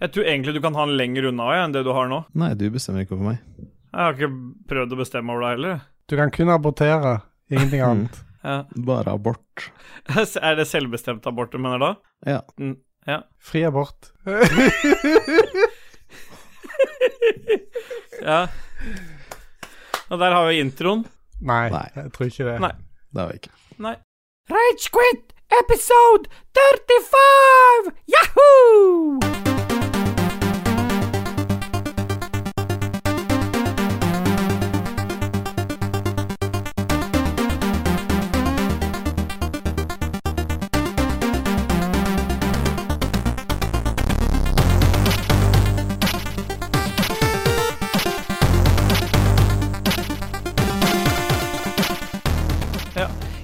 Jeg tror egentlig du kan ha den lenger unna enn det du har nå. Nei, du bestemmer ikke over meg. Jeg har ikke prøvd å bestemme over deg heller. Du kan kun abortere, ingenting annet. Ja. Bare abort. Er det selvbestemt abort du mener da? Ja. Mm, ja. Fri abort. ja. Og der har vi introen. Nei, Nei. jeg tror ikke det. Nei. Det har vi ikke. Nei. Rage Quit episode 35! Yahoo!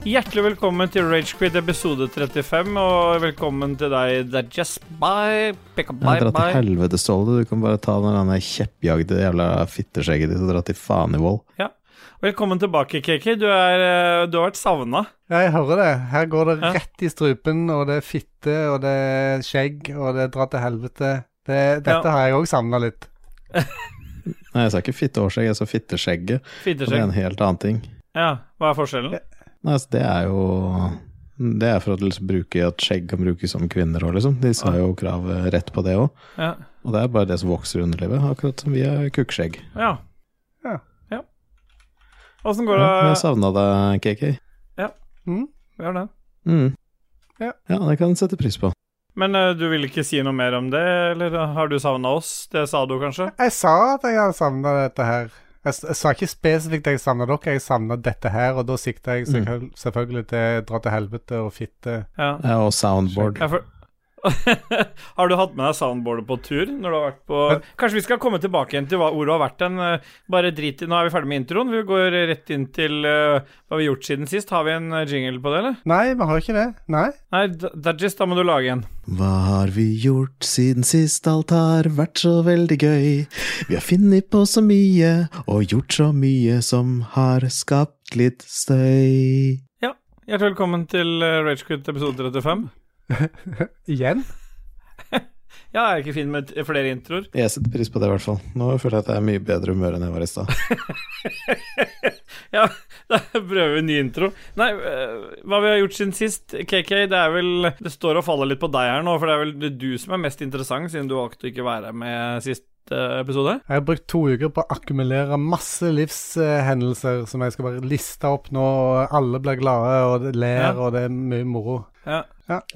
Hjertelig velkommen til Ragequid episode 35, og velkommen til deg, Dajess. Bye. Pick up, bye, Dra til helvete, Ståle. Du kan bare ta den der kjeppjagde jævla fitteskjegget ditt og dra til faen i vold. Velkommen tilbake, KK. Du, er, eh, du har vært savna. Ja, jeg hører det. Her går det rett i strupen, og det er fitte, og det er skjegg, og det drar til helvete. Det, dette Ja. har jeg òg savna litt. Nei, jeg sa ikke fittehårskjegg, jeg sa fitteskjegget. Og det er en helt annen ting. Ja, hva er forskjellen? Nei, altså, det er jo Det er for å liksom bruke at skjegg kan brukes som kvinner òg, liksom. De sa jo kravet rett på det òg. Ja. Og det er bare det som vokser i underlivet, akkurat som vi har kukkskjegg. Ja. Ja. ja. Åssen går Ja, jeg det? savna deg, KK. Mm? Gjør det. Mm. Ja. ja, det kan jeg sette pris på. Men uh, du vil ikke si noe mer om det, eller har du savna oss? Det sa du kanskje? Jeg sa at jeg hadde savna dette her. Jeg, jeg sa ikke spesifikt at jeg savna dere, jeg savna dette her, og da sikta jeg selvføl- selvfølgelig til dra til helvete og fitte. Ja. Ja, og soundboard. Ja, for... har du hatt med deg soundboardet på tur når du har vært på Kanskje vi skal komme tilbake igjen til hva hvor du har vært hen. eh, Bare drit i Nå er vi ferdig med introen. Vi går rett inn til eh, hva vi har gjort siden sist. Har vi en eh, jingle på det, eller? Nei, vi har ikke det. Nei. Nei, Dajis, da må du lage en. Hva har vi gjort siden sist alt har vært så veldig gøy? Vi har funnet på så mye og gjort så mye som har skapt litt støy. Ja, Hjertelig velkommen til Ragequit episode 35. Igjen? Ja, er jeg ikke fin med flere introer? Jeg setter pris på det, i hvert fall. Nå føler jeg at jeg er mye bedre humør enn jeg var i stad. ja, da prøver vi en ny intro. Nei, eh, hva vi har gjort siden sist, KK, det er vel Det står og faller litt på deg her nå, for det er vel det du som er mest interessant, siden du valgte å ikke være med sist eh, episode. Jeg har brukt to uker på å akkumulere masse livshendelser som jeg skal bare liste opp nå, og alle blir glade og ler, Ja. og det er mye moro. Ja.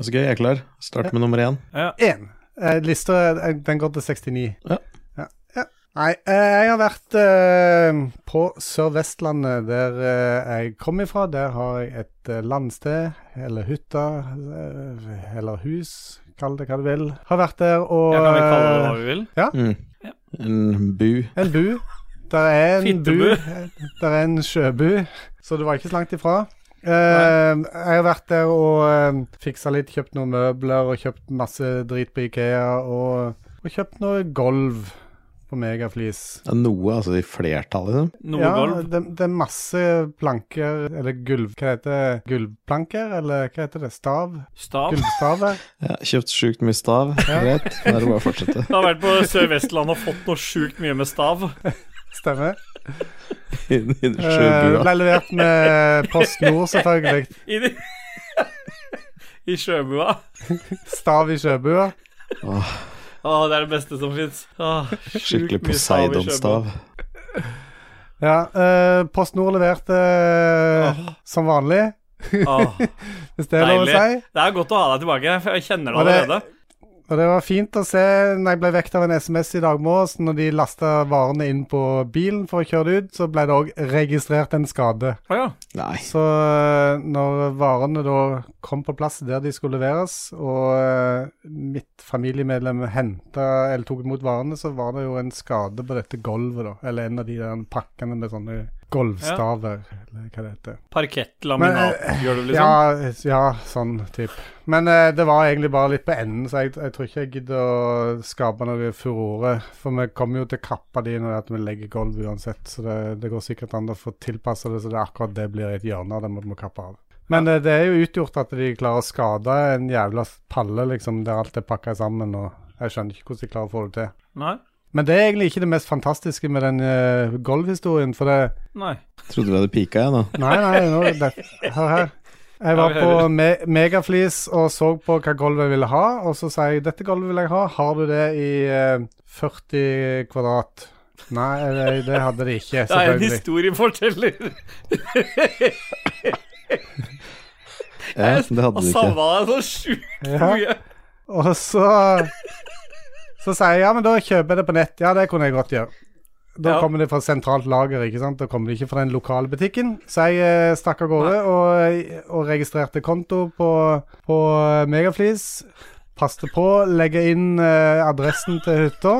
Så gøy, jeg er klar. Start med nummer én. ja. Én. Eh, lista eh, den går til 69. Ja. ja. ja. Nei, eh, jeg har vært eh, på Sør-Vestlandet, der eh, jeg kom ifra. Der har jeg et eh, landsted, eller hytte, eller hus, kall det hva du vil. Har vært der og Ja, kan vi kalle det hva vi vil? Mm. En bu. En bu. Der er en Fittebu. bu. Der er en sjøbu, så det var ikke så langt ifra. Eh, jeg har vært der og uh, fiksa litt, kjøpt noen møbler og kjøpt masse drit på Ikea. Og, og kjøpt noe gulv på Megaflis. Ja, noe, altså i flertall, liksom. Noe ja, gulv? det, det er masse planker, eller gulv... Hva heter det? Gulvplanker, eller hva heter det? Stav? Stav? Gulvstav, Ja, kjøpt sjukt mye stav. Greit, da er det bare å fortsette. Du har vært på Sør-Vestlandet og fått noe sjukt mye med stav. Stemmer. Uh, ble levert med Post Nord, selvfølgelig. I. I sjøbua. Stav i sjøbua. Åh, Å, det er det beste som fins. skikkelig Poseidon-stav. Ja, uh, Post Nord leverte uh, Åh. som vanlig, hvis det er lov å si. Det er godt å ha deg tilbake, jeg kjenner det det- allerede. Og det var fint å se når jeg ble vekt av en SMS i dag morges, når de lasta varene inn på bilen for å kjøre det ut, så ble det òg registrert en skade. Oh, ja. Nei. Så eh, når varene da kom på plass der de skulle leveres, og eh, mitt familiemedlem henta eller tok imot varene, så var det jo en skade på dette gulvet, da. Eller en av de der pakkene med sånne gulvstaver, eller hva det heter. Parkettlaminat, gjør du liksom? Ja, ja, sånn type. Men eh, det var egentlig bare litt på enden, så jeg, jeg tror ikke jeg gidder å skape noe furore. For vi kommer jo til å kappe de når vi legger gulv uansett, så det, det går sikkert an å få tilpassa det så det akkurat det blir et hjørne av det vi må kappe av. Men eh, det er jo utgjort at de klarer å skade en jævla palle, liksom, der alt er pakka sammen. og Jeg skjønner ikke hvordan de klarer å få det til. Nei? Men det er egentlig ikke det mest fantastiske med den uh, golfhistorien, for det Nei. Trodde vi hadde pika, jeg nå. Nei, nei, nå, det, hør her. Jeg var på me Megaflis og så på hva gulvet jeg ville ha, og så sa jeg dette gulvet vil jeg ha. Har du det i uh, 40 kvadrat? Nei, det, det hadde de ikke, Det er en selvfølgelig. historieforteller. Ja, det hadde de ikke. Og savna deg så sjukt Ja. Og så Så sier jeg ja, men da kjøper jeg det på nett. Ja, det kunne jeg godt gjøre. Da Ja. kommer det fra sentralt lager, ikke sant. Da kommer det ikke fra den lokale butikken. Så jeg eh, stakk av gårde og, og registrerte konto på, på Megaflis. Passte på, legge inn eh, adressen til hytta.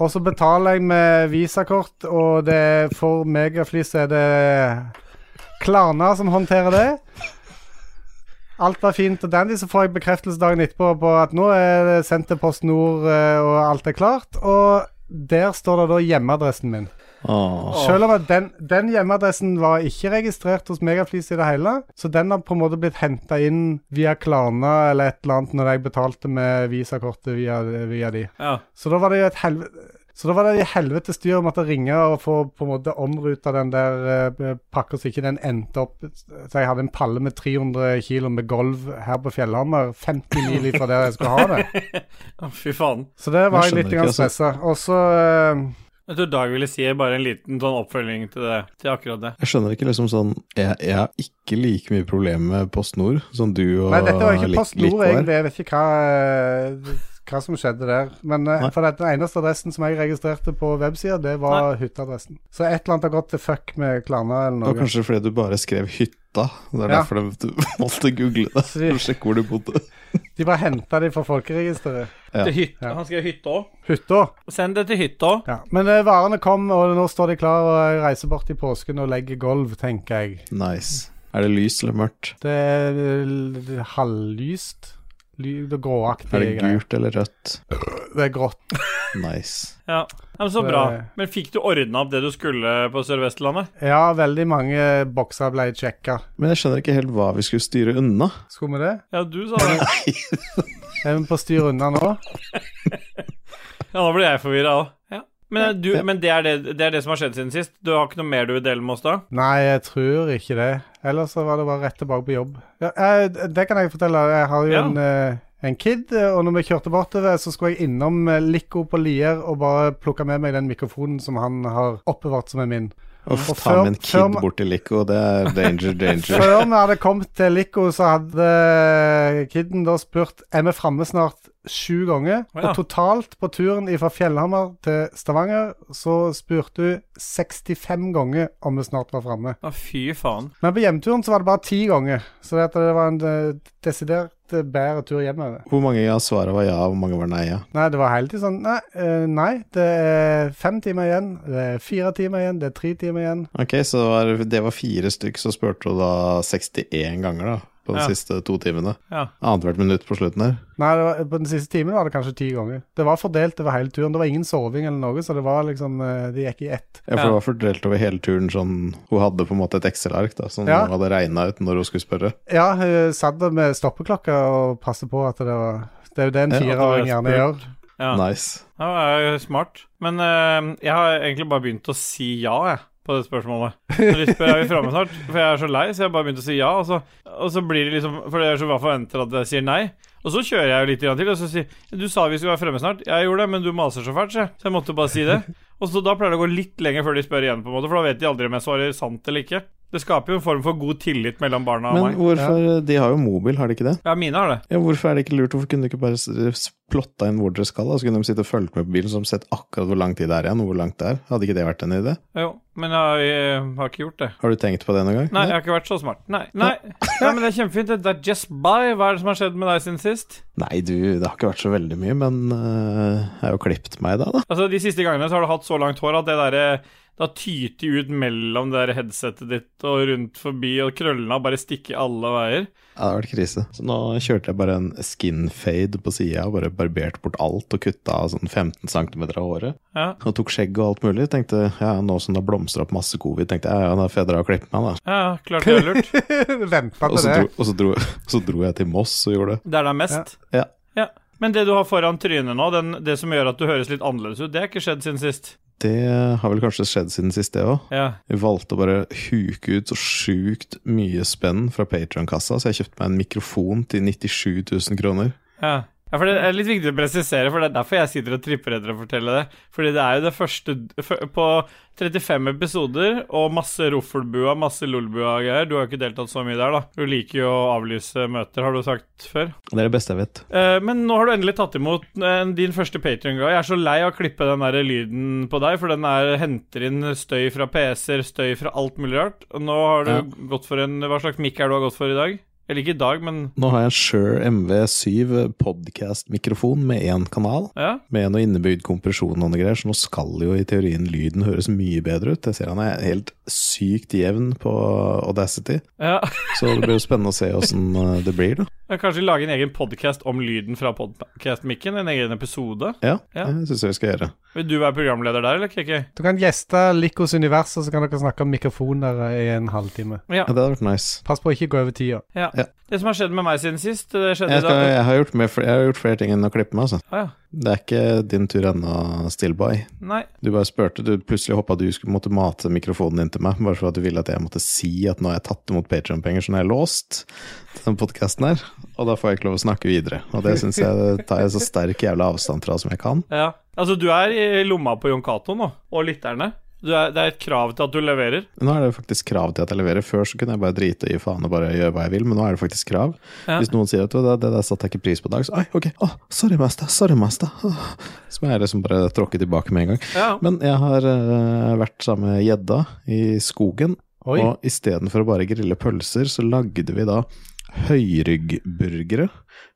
Og så betaler jeg med visakort, og det for Megaflis er det Klarna som håndterer det. Alt var fint og dandy, så får jeg bekreftelse dagen etterpå på at nå er det sendt til Post Nord, eh, og alt er klart. Og der står det da hjemmeadressen min. Oh. Selv om at den, den hjemmeadressen var ikke registrert hos Megaflis i det hele, så den har på en måte blitt henta inn via Klarna eller et eller annet når jeg betalte med visakortet via, via de. Ja. Så da var det jo et helvete så da var det i helvete styr om at det ringe og få på en måte omruta den der uh, pakka så ikke den endte opp Så jeg hadde en palle med 300 kilo med golv her på Fjellhammer, 50 mil fra der jeg skulle ha det. Fy faen. Så det var Jeg jeg litt ikke, altså. stressa. Og så eh, Jeg tror Dag ville si bare en liten sånn oppfølging til, det, til akkurat det. Jeg skjønner ikke liksom sånn Jeg, jeg har ikke like mye problemer med Post Nord som du og Nei, dette var ikke PostNord, Post Nord, er. egentlig. Jeg vet ikke hva, eh, hva som skjedde der. Men uh, for den eneste adressen som jeg registrerte på websida, det var hytteadressen. Så et eller annet har gått til fuck med Klarna eller Det noe. var kanskje fordi du bare skrev hytta. Det er Ja. derfor du måtte google det. For å sjekke hvor du bodde. De bare henta de fra folkeregisteret. Ja. Til hytta. Ja. Han skrev hytta. Hytta. Send det til hytta. Ja. Men uh, varene kom, og nå står de klar, og jeg reiser bort i påsken og legger gulv, tenker jeg. Nice. Er det lys eller mørkt? Det er halvlyst. Det gråaktige Er det greier. gult eller rødt? Det er grått. Nice. Ja. ja, men Så Så- bra. Men fikk du ordna opp det du skulle på Sør-Vestlandet? Ja, veldig mange bokser ble sjekka. Men jeg skjønner ikke helt hva vi skulle styre unna. Skulle vi det? Ja, du sa det. Er vi på styr unna nå? Ja, nå blir jeg forvirra òg. Men, du, men det, er det, det er det som har skjedd siden sist? Du har ikke noe mer du vil dele med oss da? Nei, jeg tror ikke det. Ellers så var det bare rett tilbake på jobb. Ja, jeg, det kan jeg fortelle. Jeg har jo Ja. en, eh, en kid, eh, og når vi kjørte bortover, så skulle jeg innom eh, Lico på Lier og bare plukke med meg den mikrofonen som han har oppbevart som er min. Uff, ta med en kid bort til Lico, det er danger, danger. Før vi hadde kommet til Lico, så hadde kiden da spurt Er vi framme snart sju ganger. Oh, ja. Og totalt på turen fra Fjellhammer til Stavanger så spurte hun 65 ganger om vi snart var framme. Oh, fy faen. Men på hjemturen så var det bare ti ganger. Så det, var en eh, desidert eh, bedre tur hjemover. Hvor mange av svarene var ja, og hvor mange var nei? Ja? Nei, det var hele tiden sånn Nei, eh, nei, det er fem timer igjen. Det er fire timer igjen. Det er tre timer igjen. Ok, så var, det var fire stykk, så spurte hun da 61 ganger, da. På de Ja. siste to timene. Ja. Annethvert minutt på slutten her. Nei, det var, på den siste timen var det kanskje ti ganger. Det var fordelt over hele turen. Det var ingen soving eller noe, så det var liksom eh, Det gikk i ett. Ja, for det var fordelt over hele turen sånn Hun hadde på en måte et Excel-ark da som Ja. hun hadde regna ut når hun skulle spørre. Ja, hun satt der med stoppeklokka og passet på at det var Det er jo det en fireåring gjerne gjør. Ja. Nice. Ja, jo smart. Men uh, jeg har egentlig bare begynt å si ja, jeg, på det spørsmålet. Så spør er vi framme snart, for jeg er så lei, så jeg bare begynt å si ja. Og så, og så blir det liksom For det er så hva forventer at jeg sier nei. Og så kjører jeg jo litt til, og så sier du sa vi skulle være fremme snart. Jeg gjorde det, men du maser så fælt, så jeg måtte bare si det. Og så da pleier det å gå litt lenger før de spør igjen, på en måte, for da vet de aldri om jeg svarer sant eller ikke. Det skaper jo en form for god tillit mellom barna og Men meg. hvorfor De har jo mobil, har de ikke det? Ja, mine har det. Ja, Hvorfor er det ikke lurt? Hvorfor kunne du ikke bare plotta inn hvor dere skal? da? Så kunne de sitte og fulgt med på bilen, så de sett akkurat hvor lang tid det er igjen, og hvor langt det er. Hadde ikke det vært en idé? Jo, men jeg, jeg har ikke gjort det. Har du tenkt på det noen gang? Nei, jeg har ikke vært så smart. Nei, nei. nei men det er kjempefint. Det er just by. Hva er det som har skjedd med deg siden sist? Nei, du, det har ikke vært så veldig mye, men øh, jeg har jo klippet meg da, da. Altså, De siste gangene så har du hatt så langt hår at det derre det tyter de ut mellom det der headsetet ditt og rundt forbi, og krøllene bare stikker alle veier. Ja, det har vært krise. Så nå kjørte jeg bare en skin fade på sida bare barbert bort alt og kutta av sånn 15 cm av håret. Ja, Og tok skjegg og alt mulig. Tenkte ja, nå som det har blomstra opp masse covid, tenkte jeg ja, da får jeg dra og klippe meg, da. ja klart det er lurt. Venta på det. dro, og så dro, så dro jeg til Moss og gjorde det. Der det er mest. Ja. Ja. Men det du har foran trynet nå, den, det som gjør at du høres litt annerledes ut, det har ikke skjedd siden sist. Det har vel kanskje skjedd siden sist, det òg. Ja. Vi valgte å bare huke ut så sjukt mye spenn fra Patrion-kassa, så jeg kjøpte meg en mikrofon til 97 000 kroner. Ja. Ja, for Det er litt viktig å presisere, for det er derfor jeg sitter og tripper etter å fortelle det. Fordi det er jo det første På 35 episoder og masse roffelbua, masse lolbua-greier Du har jo ikke deltatt så mye der, da. Du liker jo å avlyse møter, har du sagt før. Det er det beste jeg vet. Eh, men nå har du endelig tatt imot eh, din første Patrion-gave. Jeg er så lei av å klippe den der lyden på deg, for den er, henter inn støy fra PC-er, støy fra alt mulig rart. Og nå har du Ja. gått for en Hva slags mikk er du har gått for i dag? Eller ikke i dag, men Nå har jeg en Shure MV7 podcast-mikrofon med én kanal, ja. med noe innebygd kompresjon og noe greier, så nå skal jo i teorien lyden høres mye bedre ut. Jeg ser han er helt sykt jevn på Audacity, ja. så det blir jo spennende å se åssen eh, det blir, da. Men Kanskje lage en egen podcast om lyden fra podcast-mikken? En egen episode? Ja, Ja. det syns jeg vi skal gjøre. Vil du være programleder der, eller, KK? Du kan gjeste Likos univers, og så kan dere snakke om mikrofoner i en halvtime. Ja. Ja, det hadde vært nice. Pass på å ikke gå over tida. ja. Ja. Det som har skjedd med meg siden sist, det skjedde Jeg, i dag. jeg, har gjort mer, jeg har gjort flere ting enn å klippe meg, altså. Ah, ja. Det er ikke din tur ennå, Stillboy. Nei. Du bare spurte, du plutselig hoppa du skulle måtte mate mikrofonen din til meg, bare for at du ville at jeg måtte si at nå har jeg tatt imot Patreon-penger, så nå er jeg låst til den podkasten her. Og da får jeg ikke lov å snakke videre. Og det syns jeg tar jeg så sterk jævla avstand fra som jeg kan. Ja. Altså, du er i lomma på Jon Cato nå, og lytterne. Du er, det er et krav til at du leverer. Nå er det faktisk krav til at jeg leverer. Før så kunne jeg bare drite i faen og bare gjøre hva jeg vil, men nå er det faktisk krav. Ja. Hvis noen sier at det, det der satte jeg ikke pris på i dag, så oi, ok, oh, sorry, master, sorry, master. Oh. Så må jeg liksom bare tråkke tilbake med en gang. Ja. Men jeg har uh, vært sammen med gjedda i skogen, Oi. og istedenfor å bare grille pølser, så lagde vi da høyryggburgere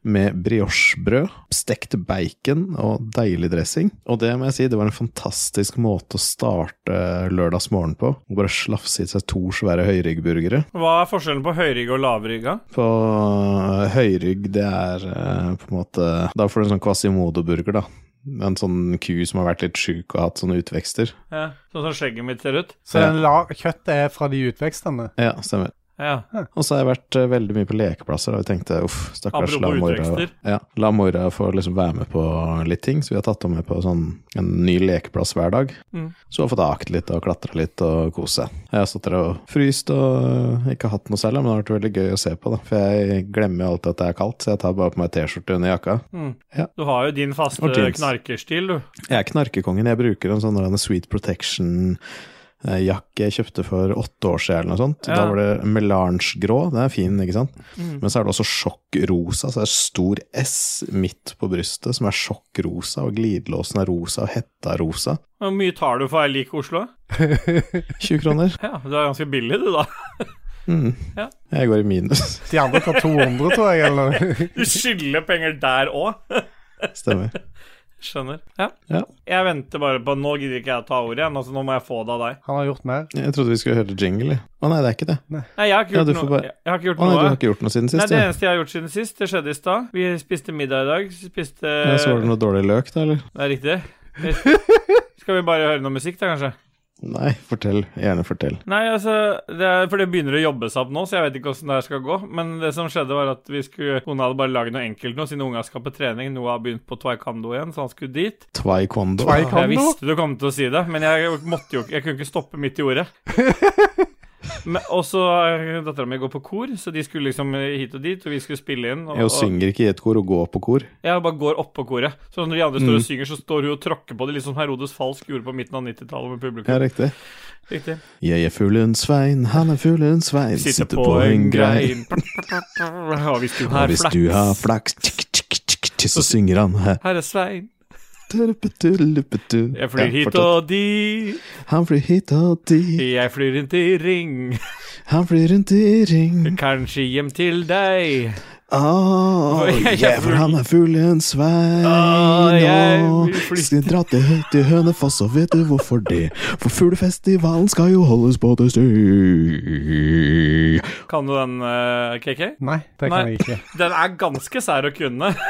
med briochebrød, stekt bacon og deilig dressing. Og det må jeg si, det var en fantastisk måte å starte lørdagsmorgen på. Å bare slafse i seg to svære høyryggburgere. Hva er forskjellen på høyrygg og lavrygga? På øh, høyrygg, det er øh, på en måte Da får du en sånn Quasimodo-burger, da. En sånn ku som har vært litt sjuk og hatt sånne utvekster. Ja, sånn som skjegget mitt ser ut? Så Ja. kjøttet er fra de utvekstene? Ja, stemmer. Ja. Og så har jeg vært øh, veldig mye på lekeplasser, og jeg tenkte uff, stakkars la Mora ja, La Mora få liksom være med på litt ting, så vi har tatt henne med på sånn en ny lekeplass hver dag. Mm. Så hun har fått akt litt og klatra litt og kose seg. Jeg har stått der og fryst og øh, ikke hatt noe særlig, men det har vært veldig gøy å se på, da. For jeg glemmer jo alltid at det er kaldt, så jeg tar bare på meg T-skjorte under jakka. Mm. Ja. Du har jo din faste knarkerstil, du. Jeg er knarkekongen. Jeg bruker en sånn sweet Sweet Protection-jakke jeg kjøpte for åtte år siden eller noe sånt. Ja. Da var det melange-grå. Den er fin, ikke sant? Mm. Men så er det også sjokkrosa, så det er stor S midt på brystet som er sjokkrosa, og glidelåsen er rosa og hetta er rosa. Hvor mye tar du for ei lik Oslo? 20 kroner. Ja, du er ganske billig, du, da. Mm. Ja. Jeg går i minus. De andre tar 200, tror jeg, eller. Du skylder penger der òg. Stemmer. Skjønner. Ja. Ja. Jeg venter bare på Nå gidder ikke jeg å ta ordet igjen, altså nå må jeg få det av deg. Han har gjort mer. Jeg trodde vi skulle høre jingle. Å nei, det er ikke det. Nei, jeg har ikke gjort, ja, noe, bare- jeg har ikke gjort Å nei, du har ikke gjort noe siden sist? Nei? Det ja. eneste jeg har gjort siden sist, det skjedde i stad. Vi spiste middag i dag. Spiste Ja, så var det noe dårlig løk, da, eller? Det er riktig. Skal vi bare høre noe musikk, da, kanskje? Nei, fortell. Gjerne fortell. Nei, altså det er, For det begynner å jobbe seg opp nå, så jeg vet ikke åssen det her skal gå. Men det som skjedde, var at vi skulle Hun hadde bare laget noe enkelt nå, siden unga skal på trening. Noah har begynt på taekwondo igjen, så han skulle dit. Taekwondo. Taekwondo? Jeg visste du kom til å si det, men jeg måtte jo ikke Jeg kunne ikke stoppe midt i ordet. Og så Dattera mi går på kor, så de skulle liksom hit og dit, og vi skulle spille inn. Og, Jeg synger ikke i et kor og går på kor. jeg bare går oppå koret. Så når de andre står Mm. og synger, så står hun og tråkker på det, litt som Herodes Falsk gjorde på midten av 90-tallet med publikum. Ja, riktig. Riktig. Jeg er fuglen Svein, han er fuglen Svein, Sitter på en grein. Og hvis du Og har hvis du har flaks, flaks, tsk, tsk, tsk, tsk, så synger han her. her er Svein. Jeg flyr hit og dit, Han flyr hit og dit, jeg flyr rundt i ring. han flyr rundt i ring. Kanskje hjem til deg. Åh, Jeg- jeg for han er fuglen Svein. Åh, jeg Åh, vil flytte. skal dra til høyt i Hønefoss, og vet du hvorfor det? For fuglefestivalen skal jo holdes på det sted. Kan du den, eh, KK? Nei, det kan Nei. jeg ikke. Den er ganske sær å kunne.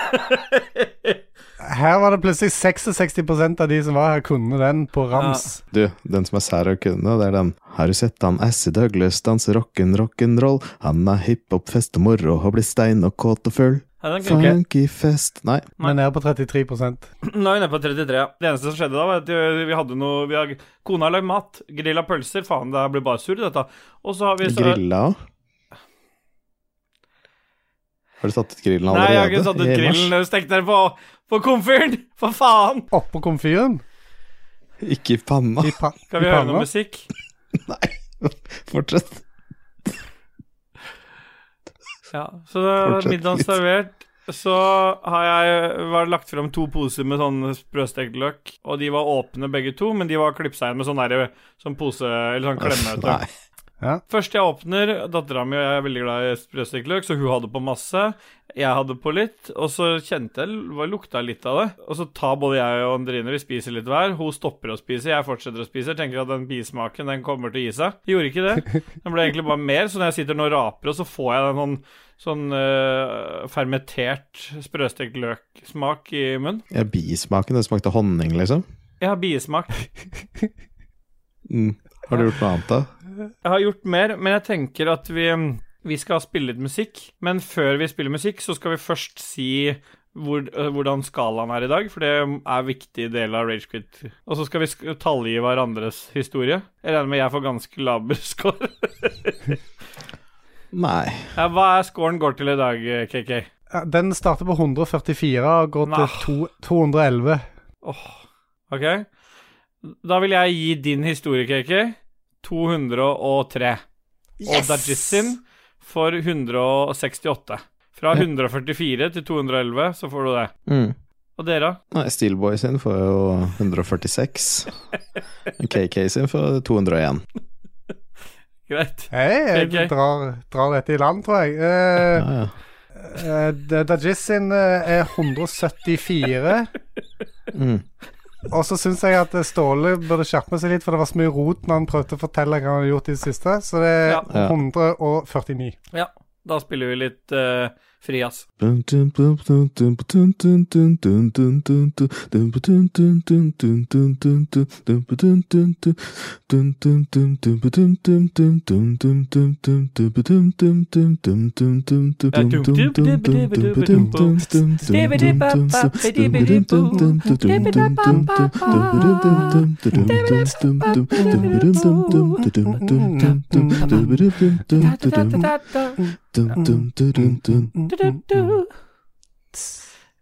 Her var det plutselig 66% av de som var her, kunne den på rams. Du, den som er sær å kunne, det er den. Har du sett han Assy Douglas danse rock'n rock'n'roll? Han er hiphop, fest og moro og blir stein og kåt og full. Nei. Funky fest Nei. Men er nede på 33 Nå er vi nede på 33. ja. Det eneste som skjedde da, var at vi vi hadde noe vi har, Kona har lagd mat. Grilla pølser. Faen, det her blir bare surr, dette. Og så har vi så, Grilla? Har du satt ut grillen allerede? Nei, jeg har ikke satt ut grillen. Stekk dere på, på komfyren! For faen! Oppå komfyren. Ikke i panna. I pa Kan vi høre noe musikk? Nei, fortsett. Ja, så da var Fortsett middagen servert. Så har jeg var lagt frem to poser med sånn sprøstekt løk, og de var åpne begge to, men de var klipsa igjen med sånn derre sånn pose Eller sånn klemme. Uff. Nei. Ja. Først jeg åpner, dattera mi er veldig glad i sprøstekt løk, så hun hadde på masse. Jeg hadde på litt, og så kjente jeg lukta litt av det. Og så tar både jeg og Andrine, vi spiser litt hver. Hun stopper å spise, jeg fortsetter å spise. Tenker at den bismaken den kommer til å gi seg. Gjorde ikke det. Den ble egentlig bare mer, så når jeg sitter nå og raper, og så får jeg den sånn Sånn uh, fermentert sprøstekt løksmak i munnen. Ja, bismaken, det smakte honning, liksom. Jeg har bismak. Mm. Har du gjort noe annet, da? Jeg har gjort mer, men jeg tenker at vi, vi skal spille litt musikk. Men før vi spiller musikk, så skal vi først si hvor, hvordan skalaen er i dag, for det er en viktig del av Ragequit. Og så skal vi tallgi hverandres historie. Jeg regner med jeg får ganske laber score. Nei. ja, hva er scoren går til i dag, KK? Ja, Den starter på 144 og går Nei. til to, 211. Ok? Da vil jeg gi din historie, KK, 203. Og Dajissin for 168. Fra 144 til 211, så får du det. Mm. Og dere? Nei, Steelboy sin får jo 146. KK sin får 201. Greit. Hei, jeg Ok. drar, drar dette i land, tror jeg. Eh, Ja, ja. eh, Da- Dajis sin eh, er 174. Mm. Og så syns jeg at eh, Ståle burde skjerpe seg litt, for det var så mye rot når han prøvde å fortelle hva han hadde gjort i det siste. Så det er Ja. Ja. 149. Ja, da spiller vi litt uh, für die Jas.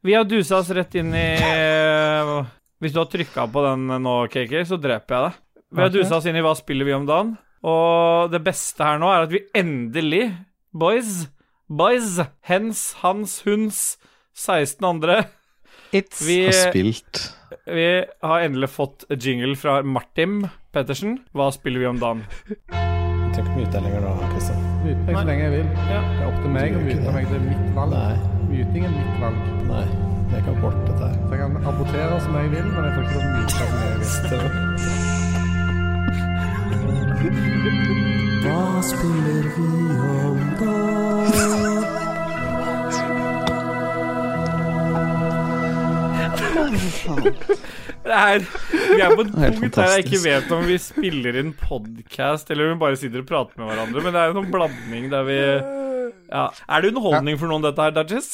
Vi har dusa oss rett inn i eh, Hvis du har trykka på den nå, KK, så dreper jeg deg. Vi har dusa oss inn i Hva spiller vi om dagen? Og det beste her nå er at vi endelig, boys, boys, hens, hans, huns, 16 andre It's Vi, Har spilt vi har endelig fått jingle fra Martin Pettersen. Hva spiller vi om dagen? Jeg trenger ikke mye lenger nå, Kristian. Myte meg så lenge jeg vil. Ja. Det er opp til meg å myte meg. Det er mitt valg. Nei, Myting er mitt valg. nei. Det kan bort, dette her. Så jeg kan abortere som jeg vil, men jeg får ikke lov til å myte som jeg vil. Det er, vi er på et Helt punkt der jeg ikke vet om vi spiller inn podkast eller om vi bare sitter og prater med hverandre, men det er en noen blanding der vi ja. Er det underholdning for noen, dette her, Dudges?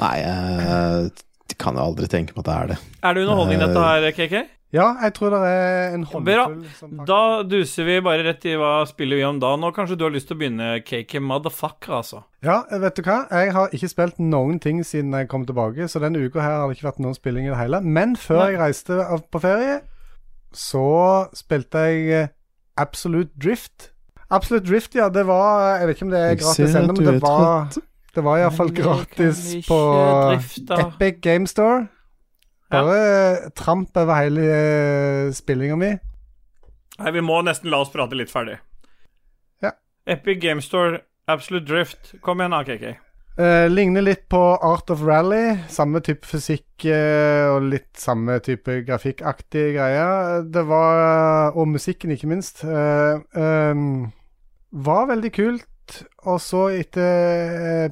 Nei, jeg kan jo aldri tenke meg at det er det. Er det underholdning, dette her, KK? Ja, jeg tror det er en Bra. håndfull som Da duser vi bare rett i hva spiller vi om da. Nå kanskje du har lyst til å begynne, KK Motherfucker, altså. Ja, vet du hva? Jeg har ikke spilt noen ting siden jeg kom tilbake, så denne uka her har det ikke vært noen spilling i det hele. Men før Nei. jeg reiste på ferie, så spilte jeg eh, Absolute Drift. Absolute Drift, ja, det var Jeg vet ikke om det er gratis ennå, men det var. Det var iallfall gratis på drifte. Epic Game Store. Ja. Bare tramp over hele uh, spillinga mi. Nei, vi må nesten la oss prate litt ferdig. Ja. Epic Game Store, Absolute Drift. Kom igjen AKK. KK. Eh, ligner litt på Art of Rally. Samme type fysikk eh, og litt samme type grafikkaktige greier. Det var Og musikken, ikke minst. eh, ehm, var veldig kult. Og så etter eh,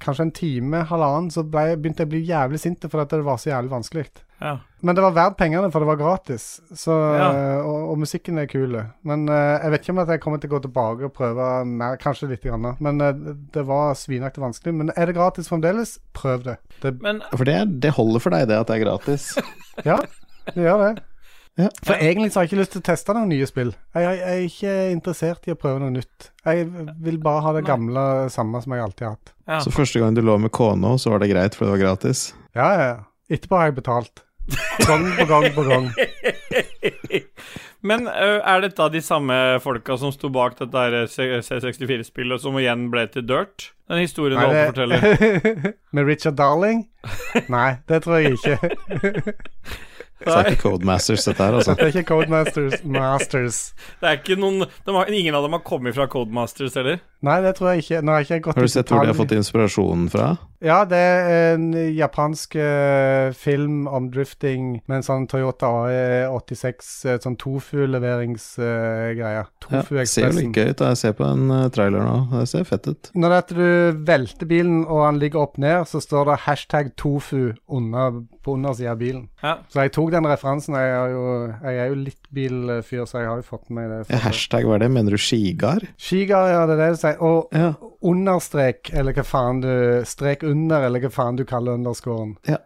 kanskje en time, halvannen, så ble, begynte jeg å bli jævlig sint fordi at det var så jævlig vanskelig. Ja. Men det var verdt pengene, for det var gratis. Så, Ja. og, og musikken er kul. Men uh, jeg vet ikke om at jeg kommer til å gå tilbake og prøve mer, kanskje litt. Grann, men uh, det var svinaktig vanskelig. Men er det gratis fremdeles, prøv det. det Men For det, det holder for deg, det at det er gratis. ja, det gjør det. Ja. For egentlig så har jeg ikke lyst til å teste noen nye spill. Jeg, jeg, jeg er ikke interessert i å prøve noe nytt. Jeg vil bare ha det Nei. gamle samme som jeg alltid har hatt. ja. Så første gang du lå med kona, så var det greit, for det var gratis. Ja, ja. ja. Etterpå har jeg betalt. Gang på gang på gang. Men er dette de samme folka som sto bak dette her C64-spillet, som igjen ble til Dirt? Den historien du alltid forteller. Med Richard Darling? Nei, det tror jeg ikke. Det er ikke Codemasters, dette her, altså. Det er ikke Codemasters Masters. Det er ikke noen de har, Ingen av dem har kommet fra Codemasters heller? Nei, det tror jeg ikke. Nå har ikke gått Har du sett hvor de har fått inspirasjonen fra? Ja, det er en japansk uh, film om drifting med en sånn Toyota AE86, eh, sånn tofu-leveringsgreie. Ja, ser jo gøy ut. Jeg ser på en eh, trailer nå. Det ser fett ut. Når det er at du velter bilen og han ligger opp ned, så står det hashtag tofu under, på undersida av bilen. Ja. Så jeg tok den referansen. Jeg er jo, jeg er jo litt bilfyr, så jeg har jo fått med det. Ja, hashtag, hva er det? Mener du skigar? Skigar, ja, det er det du sier. Og Ja. understrek, eller hva faen du Strek under, eller hva faen du kaller underscoren. ja.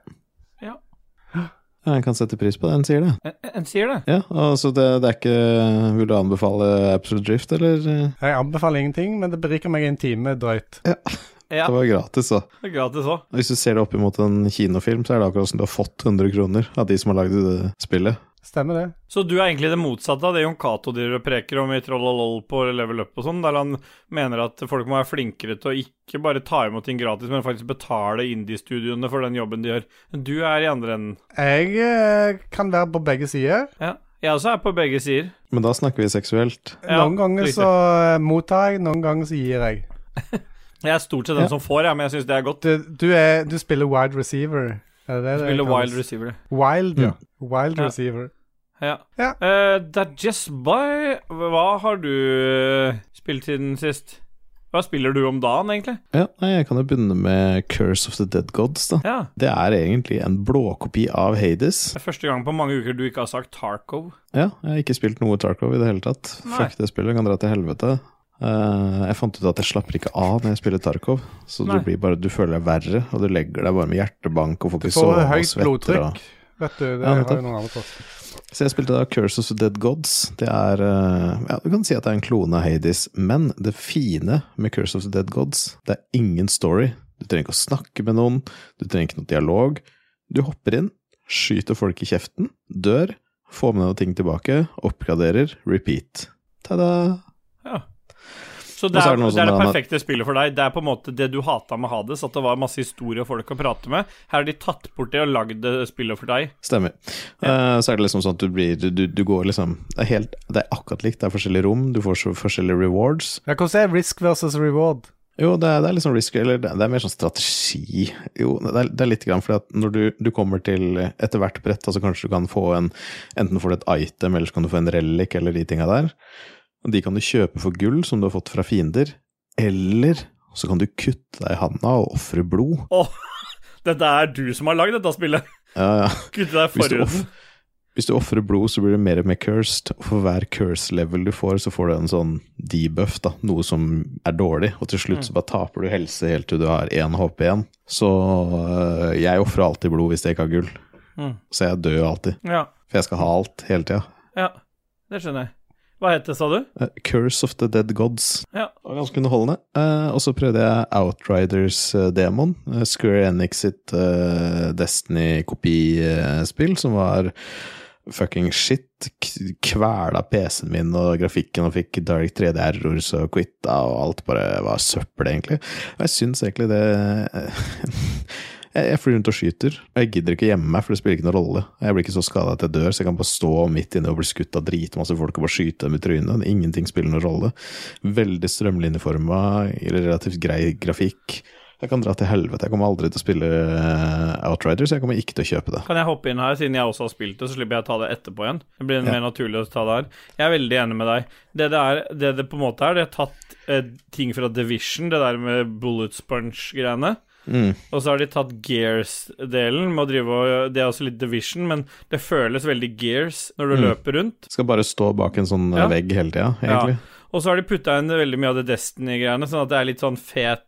Ja, Jeg kan sette pris på det, en sier det. En, en sier det. Ja, altså det, det er ikke Vil du anbefale Absolute Drift, eller? Jeg anbefaler ingenting, men det beriker meg en time drøyt. Ja, Det var gratis, så. det er gratis òg. Hvis du ser det opp imot en kinofilm, så er det akkurat som du har fått 100 kroner av de som har lagd det spillet. Stemmer det? Så du er egentlig det motsatte av det Jon Cato driver og preker om i Troll og LOL på Level Up og sånn, der han mener at folk må være flinkere til å ikke bare ta imot ting gratis, men faktisk betale indie-studioene for den jobben de gjør. Du er i andre enden. Jeg eh, kan være på begge sider. Ja. Jeg også er på begge sider. Men da snakker vi seksuelt. Ja, noen ganger riktig. så eh, mottar jeg, noen ganger så gir jeg. Jeg er stort sett den Ja. som får, ja, men jeg syns det er godt. Du, du, er, du spiller wide receiver. Er det det du Spiller wild receiver. Wild, ja. Wild Ja. receiver. Ja. Ja. Eh, Dajess By, hva har du eh, spilt siden sist? Hva spiller du om dagen, egentlig? Ja, nei, Jeg kan jo begynne med Curse of the Dead Gods. da. Ja. Det er egentlig en blåkopi av Hades. Det er første gang på mange uker du ikke har sagt Tarkov. Ja, jeg har ikke spilt noe Tarkov i det hele tatt. Nei. Fuck det spillet, kan dra til helvete. Eh, jeg fant ut at jeg slapper ikke av når jeg spiller Tarkov, så Nei. du, blir bare, du føler deg verre, og du legger deg bare med hjertebank og får ikke får Du får høyt blodtrykk. Og... Vet du, det Ja, har jo noen andre fått. Så jeg spilte da Curse of the Dead Gods. Det er uh, Ja, du kan si at det er en klone av Hades, men det fine med Curse of the Dead Gods, det er ingen story. Du trenger ikke å snakke med noen, du trenger ikke noe dialog. Du hopper inn, skyter folk i kjeften, dør, får med deg noen ting tilbake, oppgraderer, repeat. Ta-da! Ja. Så det er, er det det er det perfekte spillet for deg. Det er på en måte det du hata med Hades, at det var masse historie og folk å prate med. Her har de tatt bort det og lagd det spillet for deg. Stemmer. Eh, så er det liksom sånn at du blir Du, du, du går liksom det er, helt, det er akkurat likt, det er forskjellige rom, du får så forskjellige rewards. Ja, hvordan er risk versus reward? Jo, det er, det er liksom risk, eller det, det er mer sånn strategi. Jo, det er, det er litt grann fordi at når du, du kommer til etter hvert brett, altså kanskje du kan få en Enten får du et item, eller så kan du få en relic, eller de tinga der. Og de kan du kjøpe for gull, som du har fått fra fiender. Eller så kan du kutte deg i handa og ofre blod. Åh, dette er du som har lagd dette spillet. Ja, ja. Kutte deg forhuden. hvis du ofrer blod, så blir det mer mer cursed. Og for hver curse-level du får, så får du en sånn debuff, da. Noe som er dårlig. Og til slutt så bare taper du helse helt til du har én HP igjen. Så øh, jeg ofrer alltid blod hvis jeg ikke har gull. Mm. Så jeg dør alltid. Ja, For jeg skal ha alt hele tida. ja. Det skjønner jeg. Hva het det, sa du? Uh, Curse of the Dead Gods. Ja. Det var ganske underholdende. Uh, og så prøvde jeg Outriders-demon. Square Enix sitt eh, Destiny-kopispill, som var fucking shit. Kvela PC-en min og grafikken og fikk Dark 3D errors og quitta, og alt bare var søppel, egentlig. Og jeg syns egentlig det Jeg jeg flyr rundt og skyter, og jeg gidder ikke gjemme meg, for det spiller ikke noen rolle. Jeg blir ikke så skada at jeg dør, så jeg kan bare stå midt inne og bli skutt av dritmasse folk og bare skyte dem i trynet. Ingenting spiller noen rolle. Veldig strømlinjeforma, relativt grei grafikk. Jeg kan dra til helvete. Jeg kommer aldri til å spille eh, Outriders, jeg kommer ikke til å kjøpe det. Kan jeg hoppe inn her, siden jeg også har spilt det, så slipper jeg å ta det etterpå igjen? Det blir Ja. mer naturlig å ta det her. Jeg er veldig enig med deg. Det det, er, det, det på en måte er, det har tatt eh, ting fra Division, det der med bullet sponge-greiene. Mm. Og så har de tatt Gears-delen med å drive og Det er også litt Division, men det føles veldig Gears når du Mm. løper rundt. Skal bare stå bak en sånn eh, Ja. vegg hele tida, egentlig. Og så har de putta inn veldig mye av det Destiny-greiene, sånn at det er litt sånn fet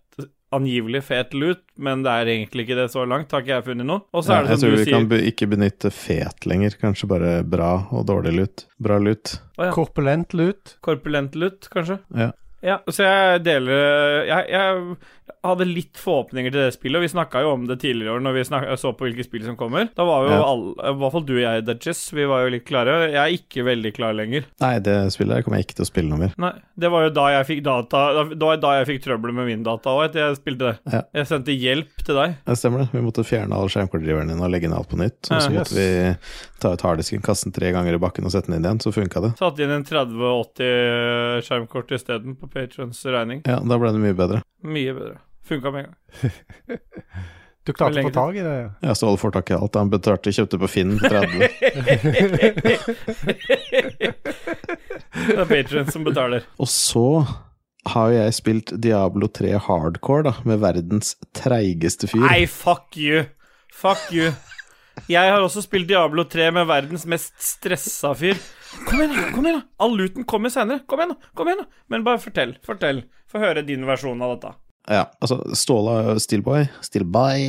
Angivelig fet loot, men det er egentlig ikke det så langt. Har ikke jeg funnet noe. Og så Ja, er det jeg som tror vi kan be ikke benytte fet lenger, kanskje bare bra og dårlig lut. Bra lut. Ja. Korpulent lut. Korpulent loot, kanskje. Ja. Ja, så jeg deler jeg, jeg hadde litt forhåpninger til det spillet, og vi snakka jo om det tidligere når vi snakket, så på hvilke spill som kommer. Da var jo Ja. alle, i hvert fall du og jeg, Dudges, vi var jo litt klare. Jeg er ikke veldig klar lenger. Nei, det spillet kommer jeg ikke til å spille noe mer. Nei, det var jo da jeg fikk data Det var da jeg fikk trøbbel med min data òg, etter jeg spilte det. Ja. Jeg sendte hjelp til deg. Det stemmer det. Vi måtte fjerne alle skjermkortdriverne dine og legge ned alt på nytt. Og så Ja. måtte vi ta ut harddisken, kaste den tre ganger i bakken og sette den inn igjen. Så funka det. Satte inn en 3080 skjermkort isteden på Patrons regning. Ja, da ble det mye bedre. Mye bedre. Funka med en gang. Du klarte å få tak i det? Ja, Ståle får tak i alt. Han betalte, kjøpte på Finn 30. Det er Patrion som betaler. Og så har jo jeg spilt Diablo 3 hardcore, da, med verdens treigeste fyr. Nei, fuck you. Fuck you. Jeg har også spilt Diablo 3 med verdens mest stressa fyr. Kom igjen, da. kom igjen da All looten kommer senere. Kom igjen, da. kom igjen da Men bare fortell. Fortell. Få høre din versjon av dette. Ja, altså Ståle Steelboy Steelboy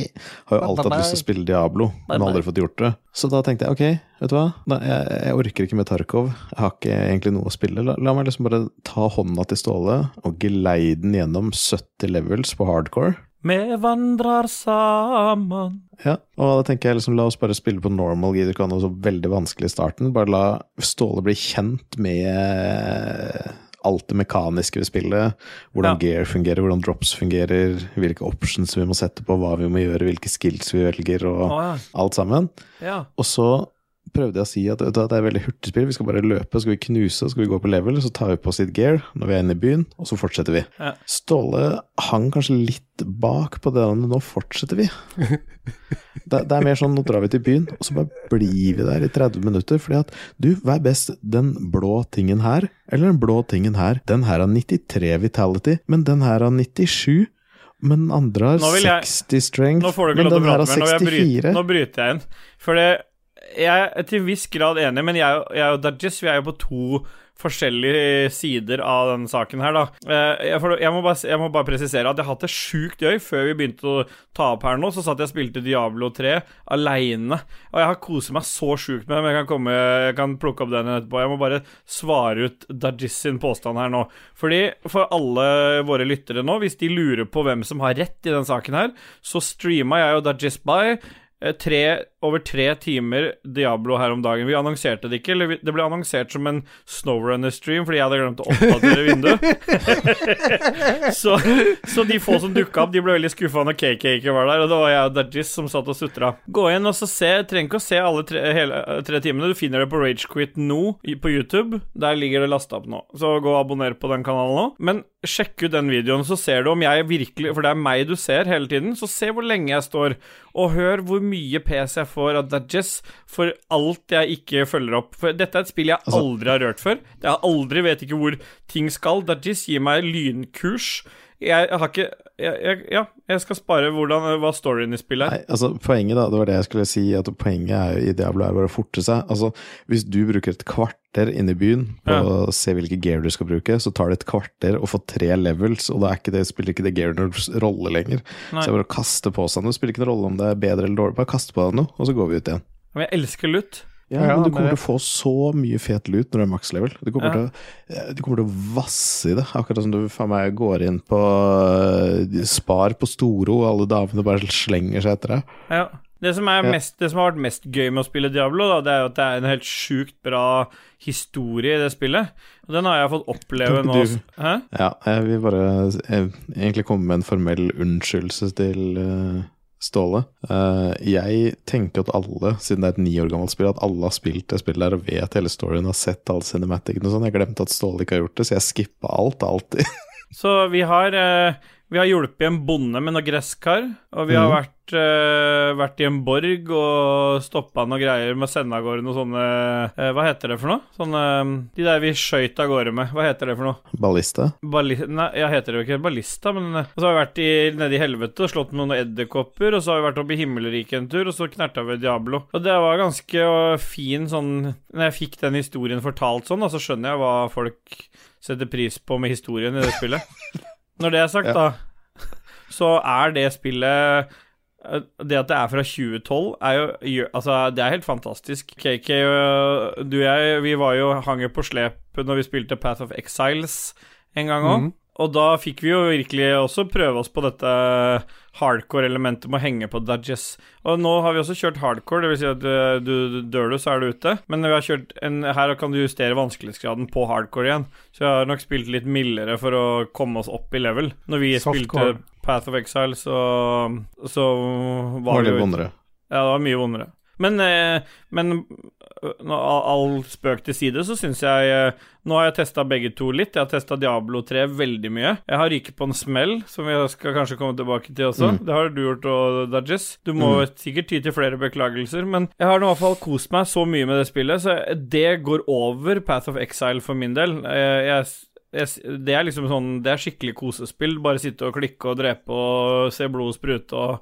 har jo alltid hatt lyst til å spille Diablo, men aldri fått gjort det. Så da tenkte jeg ok, vet du hva, da, jeg, jeg orker ikke med Tarkov. Jeg har ikke egentlig noe å spille. La, la meg liksom bare ta hånda til Ståle og geleide den gjennom 70 levels på hardcore. Vi vandrer sammen Ja, og da tenker jeg liksom la oss bare spille på normal, gidder ikke ha noe så veldig vanskelig i starten. Bare la Ståle bli kjent med alt det mekaniske ved spillet. Hvordan gear fungerer, hvordan drops fungerer, hvilke options vi må sette på, hva vi må gjøre, hvilke skills vi velger, og oh, ja. alt sammen. ja. Og så prøvde jeg å si at det er veldig hurtigspill, vi skal bare løpe, skal vi knuse, skal vi gå på level, så tar vi på sitt gear når vi er inne i byen, og så fortsetter vi. Ja. Ståle hang kanskje litt bak på det, nå fortsetter vi. Det, det er mer sånn, nå drar vi til byen, og så bare blir vi der i 30 minutter, fordi at du, hva er best, den blå tingen her, eller den blå tingen her? Den her har 93 vitality, men den her har 97. Men andre har Nå vil jeg- 60 strength, men den her har mer. Nå, vil 64. nå bryter jeg inn. For det, jeg er til en viss grad enig, men jeg, jeg og Dajis vi er jo på to forskjellige sider av denne saken her, da. Eh, Jeg, må bare, jeg må bare presisere at jeg har hatt det sjukt gøy før vi begynte å ta opp her nå. Så satt jeg og spilte Diablo 3 aleine, og jeg har koset meg så sjukt med det. Men jeg kan, komme, jeg kan plukke opp den etterpå. Jeg må bare svare ut Dajis sin påstand her nå. Fordi for alle våre lyttere nå, hvis de lurer på hvem som har rett i denne saken her, så streama jeg og Dajis by tre, over tre timer Diablo her om dagen. Vi annonserte det ikke, eller det ble annonsert som en Snowrunner-stream fordi jeg hadde glemt å oppdatere vinduet. så, så de få som dukka opp, de ble veldig skuffa når KK ikke var der, og det var jeg og Dajis som satt og sutra. Gå inn og så se, trenger ikke å se alle tre, hele, tre timene. Du finner det på Ragequit nå på YouTube. Der ligger det lasta opp nå. Så gå og abonner på den kanalen nå. Men sjekk ut den videoen, så ser du om jeg virkelig For det er meg du ser hele tiden. Så se hvor lenge jeg står, og hør hvor mye PS jeg får av Dudges for alt jeg ikke følger opp. For dette er et spill jeg Altså- aldri har rørt før. Jeg har aldri vet ikke hvor ting skal. Dudges gir meg lynkurs. Jeg har ikke jeg, jeg, Ja, jeg skal spare hvordan, hva storyen i spillet er. Nei, altså Poenget da, det var det jeg skulle si, at poenget er jo i Diablo er bare å forte seg. Altså, Hvis du bruker et kvarter inne i byen på Ja. å se hvilke gear du skal bruke, så tar det et kvarter å få tre levels, og da er ikke det, spiller ikke det gear noen rolle lenger. Nei. Så det er bare å kaste på seg noe. Spiller ikke noen rolle om det er bedre eller dårlig, bare kaste på deg noe, og så går vi ut igjen. Men jeg elsker lutt. Ja, Ja, men du kommer til å få så mye fet lut når du er max level. Du kommer, Ja. til eh, du kommer til å vasse i det. Akkurat som du faen meg går inn på eh, Spar på Storo, og alle damene bare slenger seg etter deg. Ja. Det som, mest, det som har vært mest gøy med å spille Diablo, da, det er jo at det er en helt sjukt bra historie i det spillet. Og den har jeg fått oppleve nå. du- Hæ? Ja, jeg vil bare jeg, egentlig komme med en formell unnskyldelse til eh, Ståle. Eh, jeg tenker at alle, siden det er et ni år gammelt spill, at alle har spilt det spillet der og vet hele storyen, har sett alle cinematicene og sånn. Jeg glemte at Ståle ikke har gjort det, så jeg skippa alt, alltid. Så vi har, eh, Vi har hjulpet en bonde med noe gresskar, og vi har Mhm. vært, uh, vært i en borg og stoppa noe greier med å sende av gårde noen sånne uh, Hva heter det for noe? Sånne De der vi skøyt av gårde med. Hva heter det for noe? Ballista. Balli nei, jeg heter det jo ikke ballista, men uh, Og så har vi vært i, nede i helvete og slått med noen edderkopper, og så har vi vært oppe i himmelriket en tur, og så knerta vi Diablo. Og det var ganske fin sånn Når jeg fikk den historien fortalt sånn, da, så skjønner jeg hva folk setter pris på med historien i det spillet. Når det er sagt, Ja. da, så er det spillet eh, det at det er fra 2012, er jo Altså, det er helt fantastisk. KK du og jeg, vi var jo hang på slep når vi spilte Path of Exiles en gang òg. Mhm. Og da fikk vi jo virkelig også prøve oss på dette hardcore-elementet med å henge på dodges. Og nå har vi også kjørt hardcore, dvs. Si at eh, du, du dør du, så er du ute. Men vi har kjørt en, her kan du justere vanskelighetsgraden på hardcore igjen. Så jeg har nok spilt litt mildere for å komme oss opp i level. Når vi Softcore. spilte Path of Exile, så, så var var det mye jo vondere. ja, det var mye vondere. Men, eh, men all, spøk til side, så syns jeg eh, Nå har jeg testa begge to litt. Jeg har testa Diablo 3 veldig mye. Jeg har ryket på en smell, som vi skal kanskje komme tilbake til også. Mm. Det har du gjort og Dajis. Du må Mm. sikkert ty til flere beklagelser, men jeg har i hvert fall kost meg så mye med det spillet, så det går over Path of Exile for min del. Eh, jeg, det er liksom sånn Det er skikkelig kosespill. Bare sitte og klikke og drepe og se blod sprute og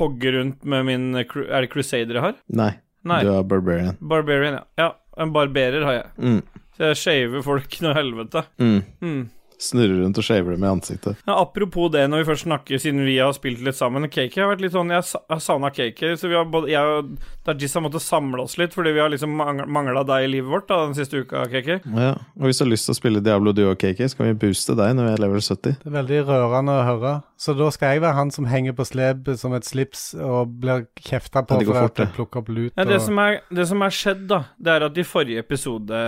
hogge rundt med min Er det Crusader jeg har? Nei, Nei. du er barbarian. Barbarian, ja. Ja, en barberer har jeg. Mm. Så jeg shaver folk noe helvete. Mm. Mm. Snurrer rundt og shaver dem i ansiktet. Ja, apropos det, når vi først snakker, siden vi har spilt litt sammen Cake har vært litt sånn Jeg har savna Cake, så vi har både Jeg og Dajis har måttet samle oss litt, fordi vi har liksom mangla deg i livet vårt da den siste uka, Cake. Ja, og hvis du har lyst til å spille Diablo Duo KK, skal vi booste deg når vi er level 70. Det er veldig rørende å høre. Så da skal jeg være han som henger på slep som et slips og blir kjefta på Ja, går fort, at jeg plukker opp lut. Ja, det, og... som er, det som er skjedd, da, det er at i forrige episode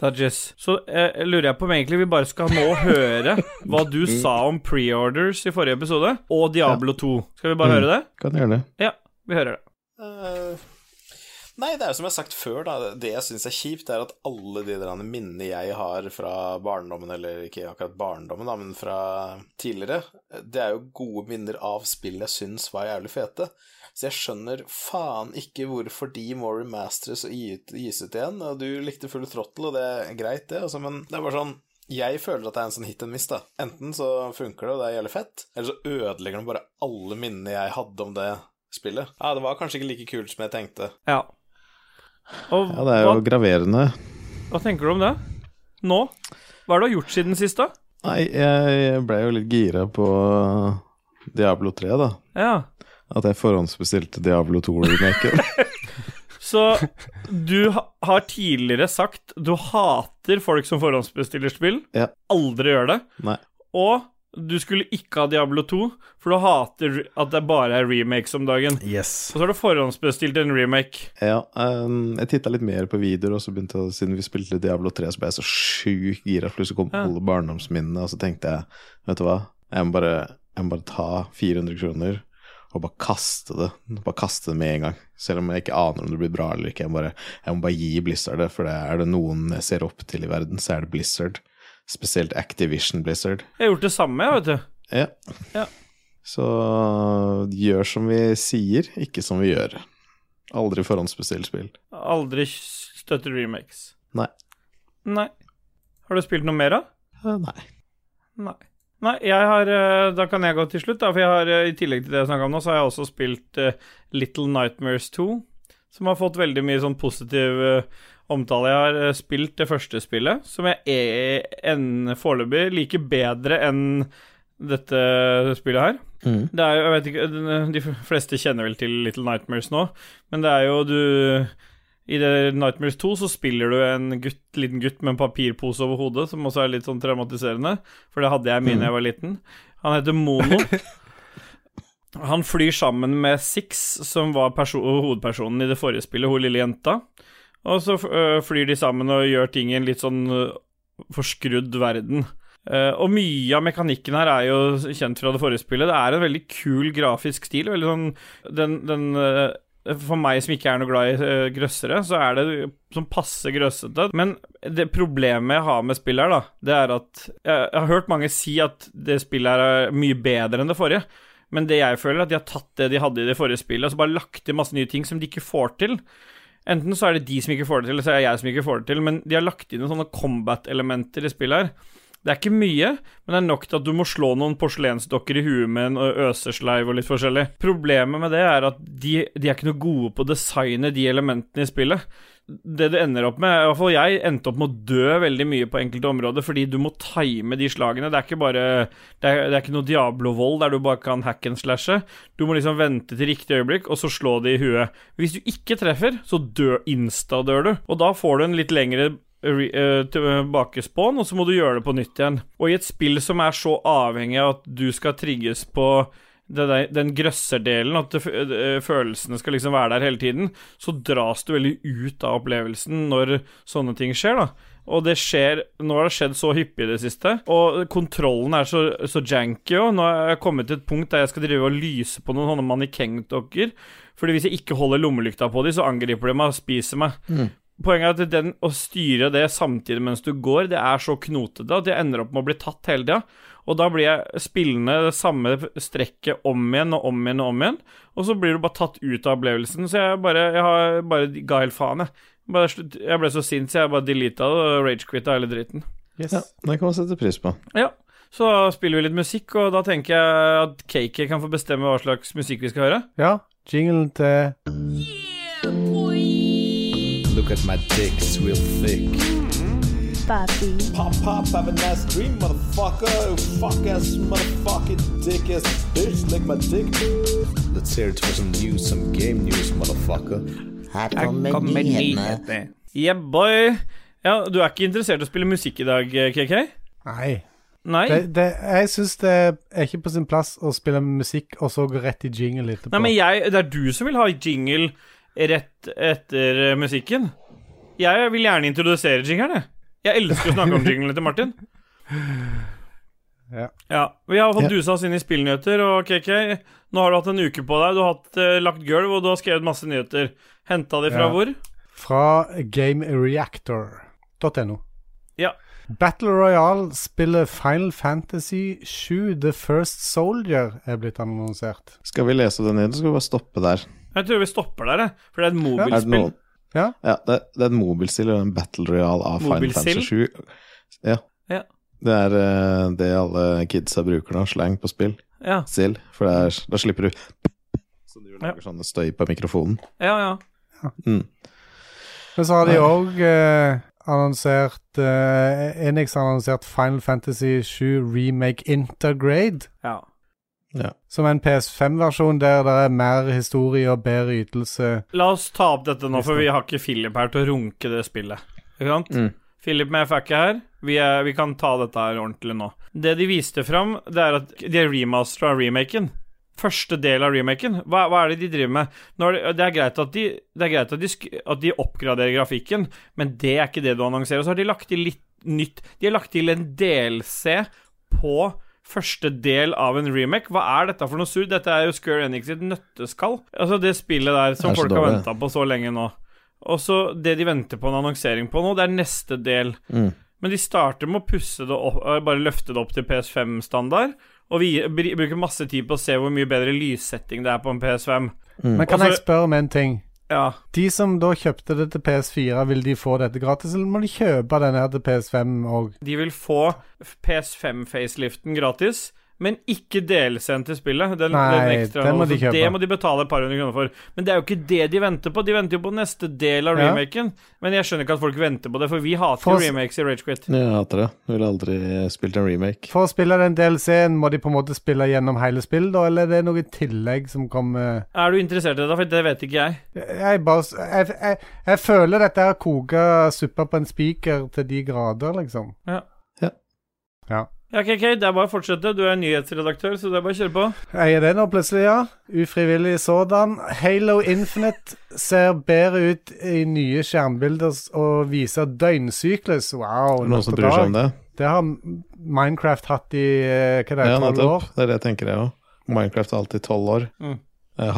Dajis, så eh, lurer jeg på om egentlig vi bare skal nå høre hva du sa om pre-orders i forrige episode, og Diablo 2. Skal vi bare Mm. høre det? Kan gjøre det. Ja, vi hører det. Uh, nei, det er jo som jeg har sagt før, da. Det jeg syns er kjipt, er at alle de der minnene jeg har fra barndommen, eller ikke akkurat barndommen, da, men fra tidligere, det er jo gode minner av spill jeg syns var jævlig fete. Så jeg skjønner faen ikke hvorfor de må remasteres og gi ut- gis ut igjen. Og du likte full throttle, og det er greit, det, altså, men det er bare sånn jeg føler at det er en sånn hit and miss, da. Enten så funker det, og det er jævlig fett, eller så ødelegger den bare alle minnene jeg hadde om det spillet. Ja, det var kanskje ikke like kult som jeg tenkte. Ja. Og Ja, det er jo hva, graverende. hva tenker du om det? Nå? Hva har du gjort siden sist, da? Nei, jeg ble jo litt gira på Diablo 3, da. Ja. At jeg forhåndsbestilte Diablo 2-remaken. Så du har tidligere sagt du hater folk som forhåndsbestiller spill. Ja. Aldri gjør det. Nei. Og du skulle ikke ha Diablo 2, for du hater at det bare er remakes om dagen. Yes. Og så har du forhåndsbestilt en remake. Ja, um, jeg titta litt mer på videoer, og så begynte jeg, siden vi spilte Diablo 3, så ble jeg så sjukt gira. Plutselig kom Ja. alle barndomsminnene, og så tenkte jeg, vet du hva, jeg må bare, jeg må bare ta 400 kroner og bare kaste det. Bare kaste det med en gang. Selv om jeg ikke aner om det blir bra eller ikke. Jeg, bare, jeg må bare gi Blizzard det, for det er det noen jeg ser opp til i verden, så er det Blizzard. Spesielt Activision Blizzard. Jeg har gjort det samme, jeg, vet du. Ja. Ja. Så gjør som vi sier, ikke som vi gjør. Aldri forhåndsbestill spill. Aldri støtter remakes. Nei. Nei. Har du spilt noe mer, da? Eh, Nei. Nei. Nei, jeg har eh, Da kan jeg gå til slutt, da. For jeg har, eh, i tillegg til det jeg snakka om nå, så har jeg også spilt uh, Little Nightmares 2. Som har fått veldig mye sånn positiv uh, omtale. Jeg har uh, spilt det første spillet, som jeg en foreløpig liker bedre enn dette spillet her. Mm. Det er jo, jeg vet ikke De fleste kjenner vel til Little Nightmares nå, men det er jo du I Nightmares 2 så spiller du en gutt, liten gutt med en papirpose over hodet, som også er litt sånn traumatiserende, for det hadde jeg mye da jeg var liten. Han heter Mono. Han flyr sammen med Six, som var hovedpersonen i det forrige spillet, hun lille jenta. Og så øh, flyr de sammen og gjør ting i en litt sånn øh, forskrudd verden. Eh, og mye av mekanikken her er jo kjent fra det forrige spillet. Det er en veldig kul grafisk stil. Veldig sånn Den, den For meg som ikke er noe glad i eh, grøssere, så er det sånn passe grøssete. Men det problemet jeg har med spillet her, da, det er at jeg har hørt mange si at det spillet her er mye bedre enn det forrige. Men det jeg føler, er at de har tatt det de hadde i det forrige spillet, og så bare lagt til masse nye ting som de ikke får til. Enten så er det de som ikke får det til, eller så er det jeg som ikke får det til, men de har lagt inn noen sånne combat-elementer i spillet her. Det er ikke mye, men det er nok til at du må slå noen porselensdokker i huet med en øsesleiv og litt forskjellig. Problemet med det er at de, de er ikke noe gode på å designe de elementene i spillet. Det du ender opp med, i hvert fall jeg, endte opp med å dø veldig mye på enkelte områder fordi du må time de slagene. Det er ikke bare Det er, det er ikke noe Diablo-vold der du bare kan hack and slashe. Du må liksom vente til riktig øyeblikk, og så slå det i huet. Hvis du ikke treffer, så dør insta-dør du, og da får du en litt lengre tilbakespawn, og så må du gjøre det på nytt igjen. Og i et spill som er så avhengig av at du skal trigges på der, den grøsserdelen, at uh, følelsene skal liksom være der hele tiden, så dras du veldig ut av opplevelsen når sånne ting skjer, da. Og det skjer Nå har det skjedd så hyppig i det siste. Og kontrollen er så, så janky òg. Nå har jeg kommet til et punkt der jeg skal drive og lyse på noen sånne mannekengdokker. Fordi hvis jeg ikke holder lommelykta på dem, så angriper de meg og spiser meg. Mm. Poenget er at den, å styre det samtidig mens du går, det er så knotete at jeg ender opp med å bli tatt hele tida. Og da blir jeg spillende det samme strekket om igjen og om igjen og om igjen. Og så blir du bare tatt ut av opplevelsen. Så jeg bare, jeg har bare ga helt faen, jeg. Bare, jeg ble så sint, så jeg bare deleta det og ragequitta hele dritten. Yes. Ja, det kan man sette pris på. Ja. Så da spiller vi litt musikk, og da tenker jeg at Cake kan få bestemme hva slags musikk vi skal høre. Ja. Jingle til Look at my dick, it's real thick. Papi. Pop, pop, have a nice dream, motherfucker. Fuck ass, motherfucking dick ass bitch, lick my dick. Let's hear it for some news, some game news, motherfucker. Her kommer nyhetene. Yeah, boy. Ja, du er ikke interessert i å spille musikk i dag, KK? Nei. Nei? Det, det, jeg syns det er ikke på sin plass å spille musikk og så gå rett i jingle etterpå. Nei, men jeg, det er du som vil ha jingle rett etter uh, musikken. Jeg vil gjerne introdusere jingeren, jeg. Jeg elsker å snakke om jinglene til Martin. Ja. ja. Vi har fått Ja. dusa oss inn i spillnyheter, og KK, nå har du hatt en uke på deg. Du har hatt, uh, lagt gulv, og du har skrevet masse nyheter. Henta de fra Ja. hvor? Fra gamereactor.no. Ja. Battle Royale spiller Final Fantasy 7 The First Soldier er blitt annonsert. Skal vi lese det ned, eller skal vi bare stoppe der? Jeg tror vi stopper der, jeg. For det er et Er det mobilspill. noen Ja. Ja, det, det er et mobilspill og en battle royal av Final Fantasy 7. Ja. Ja. Det er uh, det alle kidsa bruker nå, slang på spill. Ja, Still, for det er, da slipper du Så du Ja. lager sånne støy på mikrofonen. ja. ja. Mm. Men så har de òg eh, annonsert uh, Enix har annonsert Final Fantasy 7 Remake Intergrade. ja. Ja. Som en PS5-versjon der det er mer historie og bedre ytelse. La oss ta opp dette nå, for vi har ikke Philip her til å runke det spillet. Ikke sant? Mm. Philip med er ikke her. Vi, er, vi kan ta dette her ordentlig nå. Det de viste fram, det er at de er remastera remaken. Første del av remaken. Hva, hva er det de driver med? Nå er det, det er greit, at de, det er greit at, de, sk- at de oppgraderer grafikken, men det er ikke det du annonserer. Så har de lagt til litt nytt. De har lagt til en DLC på første del av en remake. Hva er dette for noe surr? Dette er jo Square Enix sitt nøtteskall. Altså det spillet der som folk har venta på så lenge nå. Og så det de venter på en annonsering på nå, det er neste del. Mm. Men de starter med å pusse det opp, eh, bare løfte det opp til PS5-standard. Og vi bruker masse tid på å se hvor mye bedre lyssetting det er på en PS5. Men kan jeg spørre om en ting? Ja. De som da kjøpte det til PS4, vil de få dette gratis, eller må de kjøpe den her til PS5 òg? De vil få PS5-faceliften gratis, men ikke DLC-en til spillet. Den, Nei, den ekstra, den må de kjøpe. Det må de betale et par hundre kroner for. Men det er jo ikke det de venter på. De venter jo på neste del av Ja. remaken. Men jeg skjønner ikke at folk venter på det, for vi hater For- remakes i Ragequit. Jeg hater det. Jeg ville aldri spilt en remake. For å spille den DLC-en, må de på en måte spille gjennom hele spillet, da, eller er det noe tillegg som kommer Er du interessert i det, da? For det vet ikke jeg. Jeg bare Jeg, jeg, jeg føler dette her koker suppa på en spiker til de grader, liksom. Ja. Ja. Ja. Ja, KK, det er bare å fortsette. Du er nyhetsredaktør, så det er bare å kjøre på. Jeg er det nå plutselig, ja. Ufrivillig sådan. Halo Infinite ser bedre ut i nye skjermbilder og viser døgnsyklus. Wow. Noen som bryr seg om det? Det har Minecraft hatt i eh, hva det er, tolv år. Det er det jeg tenker, jeg òg. Minecraft er alltid tolv år. Mm.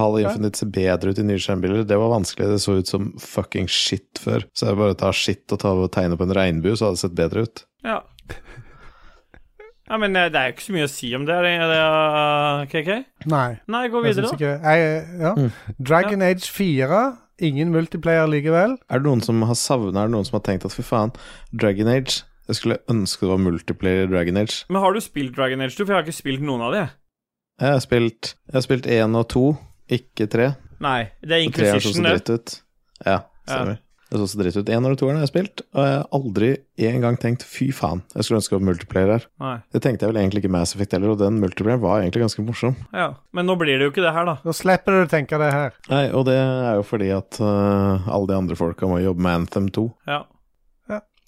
Hall Infinite ser bedre ut i nye skjermbilder. Det var vanskelig, det så ut som fucking shit før. Så jeg bare tar shit og tar og tegner på en regnbue, så hadde det sett bedre ut. Ja. Ja, men eh, det er jo ikke så mye å si om det, er det, uh, KK? Nei. Nei, gå videre, da. jeg, ja. Dragon Age 4. Ingen multiplayer likevel. Er det noen som har savna, er det noen som har tenkt at fy faen, Dragon Age Jeg skulle ønske det var multiplayer Dragon Age. Men har du spilt Dragon Age 2? For jeg har ikke spilt noen av de. Jeg har spilt Jeg har spilt én og to, ikke tre. Nei, det er Inquisition, det. Ja, stemmer. Ja. Det så så dritt ut. Én og toeren har jeg spilt, og jeg har aldri en gang tenkt fy faen, jeg skulle ønske det var multiplayer her. Nei. Det tenkte jeg vel egentlig ikke Mass Effect heller, og den multiplayeren var egentlig ganske morsom. Ja. Men nå blir det jo ikke det her, da. Nå slipper du å tenke det her. Nei, og det er jo fordi at uh, alle de andre folka må jobbe med Anthem 2. Ja.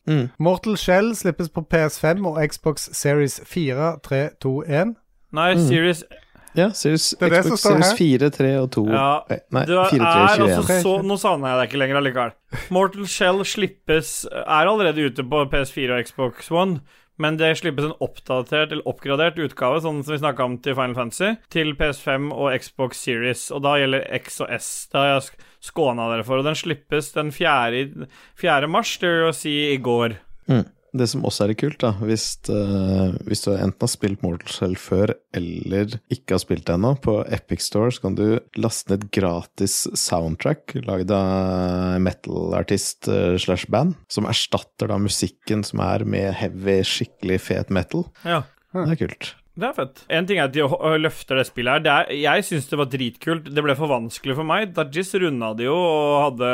Mm. Mortal Shell slippes på PS5 og Xbox Series 4, 3, 2, 1. Nei, Mm. Series Ja, Series, Det det Xbox Series 4, 3 og 2 Ja, Nei, Nei, 4, 3, og 21. altså så Nå savner jeg deg ikke lenger allikevel. Mortal Shell slippes Er allerede ute på PS4 og Xbox One. Men det slippes en oppdatert eller oppgradert utgave, sånn som vi snakka om til Final Fantasy, til PS5 og Xbox Series. Og da gjelder X og S. Det har jeg sk- skåna dere for. Og den slippes den 4. 4. mars, det vil jo si i går. Mm. Det som også er kult, da, hvis, uh, hvis du enten har spilt Mortal Shell før eller ikke har spilt det ennå, på Epic Store så kan du laste ned gratis soundtrack lagd av metal-artist uh, slash band, som erstatter da musikken som er med heavy, skikkelig fet metal. Ja. Det er kult. Det er fett. En ting er at de løfter det spillet her. Det er, jeg syns det var dritkult. Det ble for vanskelig for meg. Dajis runda det jo og hadde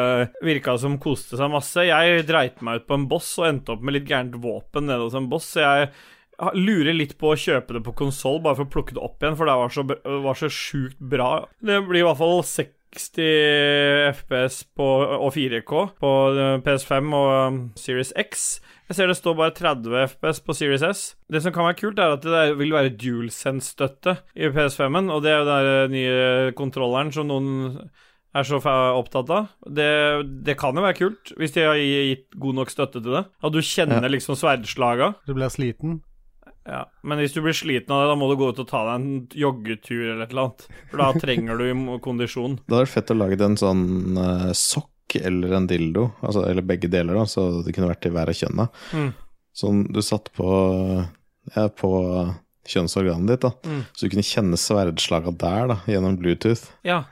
virka som koste seg masse. Jeg dreit meg ut på en boss og endte opp med litt gærent våpen nede hos en boss, så jeg lurer litt på å kjøpe det på konsoll bare for å plukke det opp igjen, for det var så, var så sjukt bra. Det blir i hvert fall 60 FPS på, og 4K på eh, PS5 og um, Series X. Jeg ser det står bare 30 FPS på Series S. Det som kan være kult, er at det der vil være DualSense-støtte i PS5-en, og det er jo den nye kontrolleren som noen er så opptatt av. Det, det kan jo være kult, hvis de har gitt god nok støtte til det. At du kjenner Ja. liksom sverdslaga. Du blir sliten. Ja, Men hvis du blir sliten av det, da må du gå ut og ta deg en joggetur eller et eller annet. For da trenger du kondisjon. Det hadde vært fett å lage en sånn uh, sokk eller en dildo, altså, eller begge deler, da, så det kunne vært i hver av kjønna. Mm. Sånn du satt på, ja, på kjønnsorganet ditt, da. Mm. Så du kunne kjenne sverdslaga der, da, gjennom Bluetooth. Ja.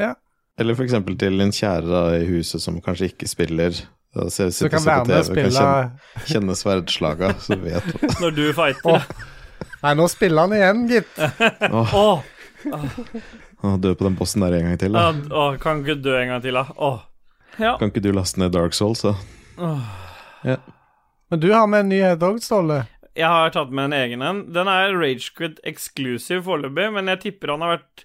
ja. Eller eksempel til en kjære da, i huset som kanskje ikke spiller. Da Så sitter kan være med og kan spille kjenne, kjenne sverdslaga, så vet du. Når du fighter. Nei, nå spiller han igjen, gitt. Åh, Åh, Oh. dø på den bossen der en gang til, ja, da. åh, kan ikke dø en gang til, da. Åh. Ja. Kan ikke du laste ned Dark Souls, da? Men du har med en nyhet òg, Ståle. Jeg har tatt med en egen en. Den er Ragequid exclusive foreløpig, men jeg tipper han har vært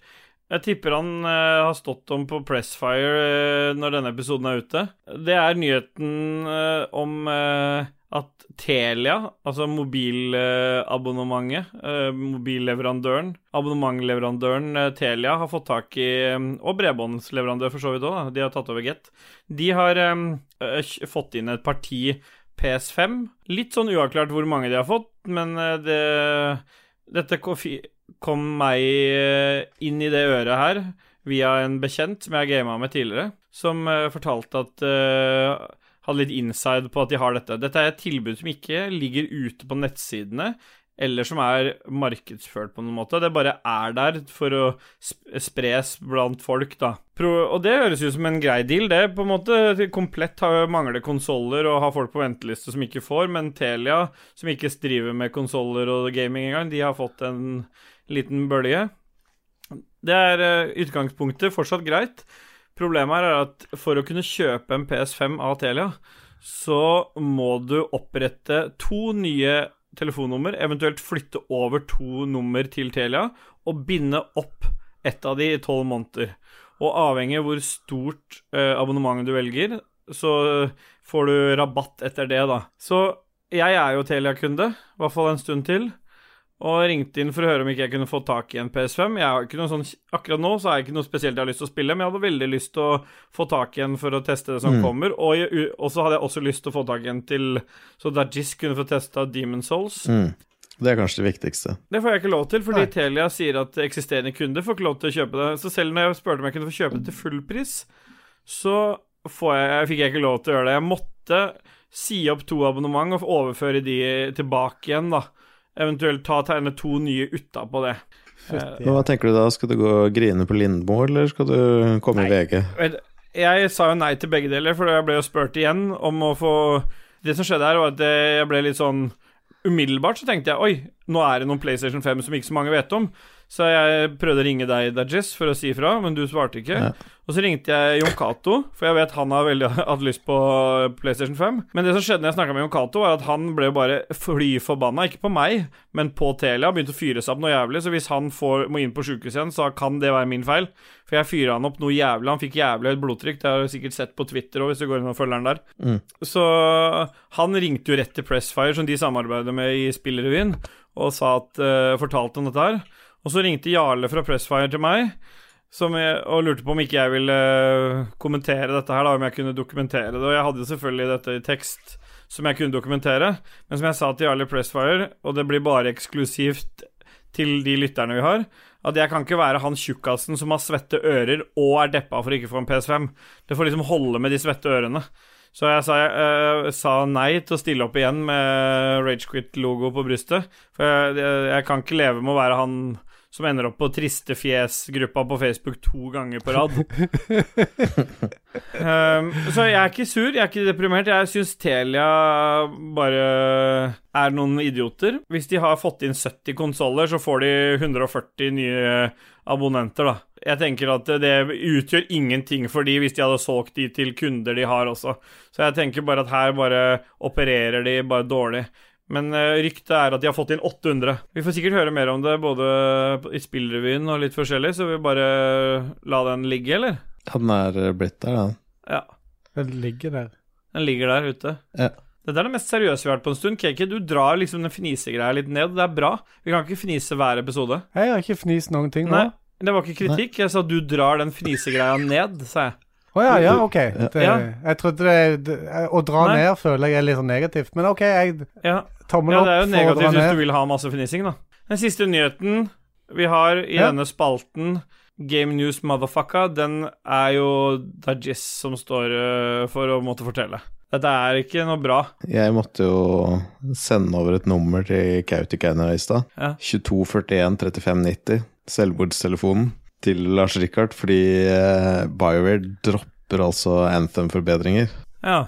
Jeg tipper han eh, har stått om på Pressfire eh, når denne episoden er ute. Det er nyheten eh, om eh, at Telia, altså mobilabonnementet, eh, mobilleverandøren, abonnementleverandøren eh, Telia, har fått tak i eh, Og bredbåndsleverandør, for så vidt òg, de har tatt over Get. De har eh, eh, fått inn et parti PS5. Litt sånn uavklart hvor mange de har fått, men det Dette kom meg inn i det øret her via en bekjent som jeg har gama med tidligere, som fortalte at Hadde litt inside på at de har dette. Dette er et tilbud som ikke ligger ute på nettsidene, eller som er markedsført på noen måte. Det bare er der for å spres blant folk, da. Og det høres ut som en grei deal, det. på en måte Komplett mangler konsoller og har folk på venteliste som ikke får, men Telia, som ikke driver med konsoller og gaming engang, de har fått en liten bølge. Det er eh, utgangspunktet fortsatt greit. Problemet her er at for å kunne kjøpe en PS5 av Telia, så må du opprette to nye telefonnummer, eventuelt flytte over to nummer til Telia, og binde opp ett av de i tolv måneder. Og avhengig av hvor stort eh, abonnement du velger, så får du rabatt etter det, da. Så jeg er jo Telia-kunde, i hvert fall en stund til. Og ringte inn for å høre om ikke jeg kunne få tak i en PS5. Jeg har ikke noe sånn, akkurat nå så er jeg ikke noe spesielt jeg har lyst til å spille, men jeg hadde veldig lyst til å få tak i en for å teste det som Mm. kommer. Og, jeg- så hadde jeg også lyst til å få tak i en til så Dajis kunne få testa Demon Souls. Mm. Det er kanskje det viktigste. Det får jeg ikke lov til, fordi Nei. Telia sier at eksisterende kunder får ikke lov til å kjøpe det. Så selv når jeg spurte om jeg kunne få kjøpe det til full pris, så får jeg, fikk jeg ikke lov til å gjøre det. Jeg måtte si opp to abonnement og overføre de tilbake igjen, da. Eventuelt ta tegne to nye utapå det. Fytti. Men hva tenker du da? Skal du gå og grine på Lindmo, eller skal du komme i VG? Jeg sa jo nei til begge deler, for jeg ble jo spurt igjen om å få Det som skjedde her, var at jeg ble litt sånn Umiddelbart så tenkte jeg oi, nå er det noen PlayStation 5 som ikke så mange vet om. Så jeg prøvde å ringe deg, Dajis, for å si ifra, men du svarte ikke. Ja. Og så ringte jeg Jon Cato, for jeg vet han har veldig hatt lyst på PlayStation 5. Men det som skjedde når jeg snakka med Jon Cato, var at han ble bare fly forbanna. Ikke på meg, men på Telia. Begynte å fyre seg opp noe jævlig. Så hvis han får, må inn på sjukehuset igjen, så kan det være min feil. For jeg fyra han opp noe jævlig. Han fikk jævlig høyt blodtrykk. Det har du sikkert sett på Twitter òg, hvis du går inn og følger han der. Mm. Så han ringte jo rett til Pressfire, som de samarbeider med i Spillrevyen, og sa at, uh, fortalte om dette her. Og så ringte Jarle fra Pressfire til meg jeg, og lurte på om ikke jeg ville eh, kommentere dette her, da, om jeg kunne dokumentere det. Og jeg hadde jo selvfølgelig dette i tekst som jeg kunne dokumentere, men som jeg sa til Jarle Pressfire, og det blir bare eksklusivt til de lytterne vi har, at jeg kan ikke være han tjukkasen som har svette ører og er deppa for å ikke få en PS5. Det får liksom holde med de svette ørene. Så jeg sa, jeg, sa nei til å stille opp igjen med Ragequit-logo på brystet. For jeg, jeg kan ikke leve med å være han som ender opp på Triste fjes-gruppa på Facebook to ganger på rad. um, så jeg er ikke sur, jeg er ikke deprimert. Jeg syns Telia bare er noen idioter. Hvis de har fått inn 70 konsoller, så får de 140 nye abonnenter, da. Jeg tenker at det utgjør ingenting for de hvis de hadde solgt de til kunder de har også. Så jeg tenker bare at her bare opererer de bare dårlig. Men uh, ryktet er at de har fått inn 800. Vi får sikkert høre mer om det både i spillrevyen og litt forskjellig, så vi bare la den ligge, eller? Ja, den er blitt der, den. Ja. Den ligger der. Den ligger der ute. Ja. Dette er det mest seriøse vi har vært på en stund. KK, du drar liksom den fnisegreia litt ned. Det er bra. Vi kan ikke fnise hver episode. Jeg har ikke fnist noen ting nå. Nei, det var ikke kritikk. Jeg sa du drar den fnisegreia ned, sa jeg. Å ja, ja, OK. Det, Ja. Jeg trodde det, det Å dra Nei. ned føler jeg er litt sånn negativt. Men OK, jeg Ja, tommel ja opp det er jo negativt hvis du vil ha masse fnising, da. Den siste nyheten vi har i Ja. denne spalten, Game News Motherfucka, den er jo Dajis som står øh, for å måtte fortelle. Dette er ikke noe bra. Jeg måtte jo sende over et nummer til Kautokeino i stad. Ja. 2241 3590, selvmordstelefonen til Lars Rikard, fordi eh, BioWare dropper altså Anthem-forbedringer. Ja.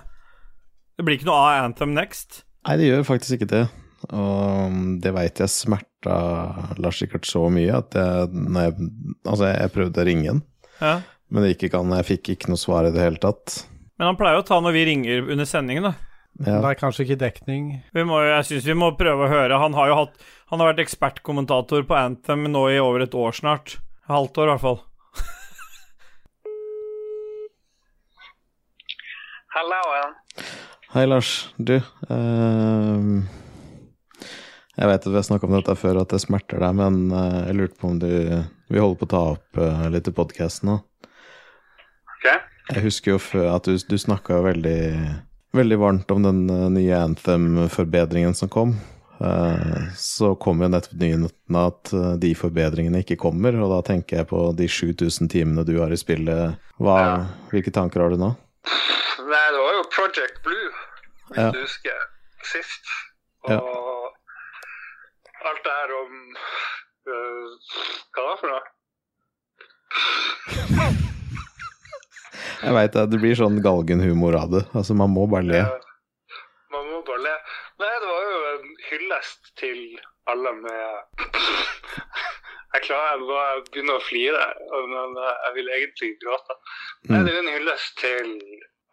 Det blir ikke noe av Anthem Next. Nei, det gjør faktisk ikke det. Og det veit jeg smerta Lars Rikard så mye at jeg, når jeg Altså, jeg prøvde å ringe han, Ja. men det gikk ikke an. Jeg fikk ikke noe svar i det hele tatt. Men han pleier å ta når vi ringer under sendingen, da. Ja. Det er kanskje ikke dekning. Vi må, jeg syns vi må prøve å høre. Han har jo hatt Han har vært ekspertkommentator på Anthem nå i over et år snart. Halvt år, i hvert fall. Halloen. Hei, Lars. Du uh, Jeg vet at vi har snakka om dette før, at det smerter deg, men uh, jeg lurte på om du Vi holder på å ta opp uh, litt i podkasten nå. Ok. Jeg husker jo før at du, du snakka veldig Veldig varmt om den eh, nye Anthem-forbedringen som kom. Så kom jo nettopp nyheten at de forbedringene ikke kommer, og da tenker jeg på de 7000 timene du har i spillet. Hva, Hvilke tanker har du nå? Nei, det var jo Project Blue, hvis Ja. du husker, sist. Ja. Og alt det her om uh, Hva da for noe? Jeg veit det blir sånn galgenhumor av det. Altså, man må bare le. Ja, Man må bare le. Nei, det var jo en hyllest til alle med Jeg klarer jeg bare begynner å flire, men eh, jeg vil egentlig gråte. Nei, Mm. det er en hyllest til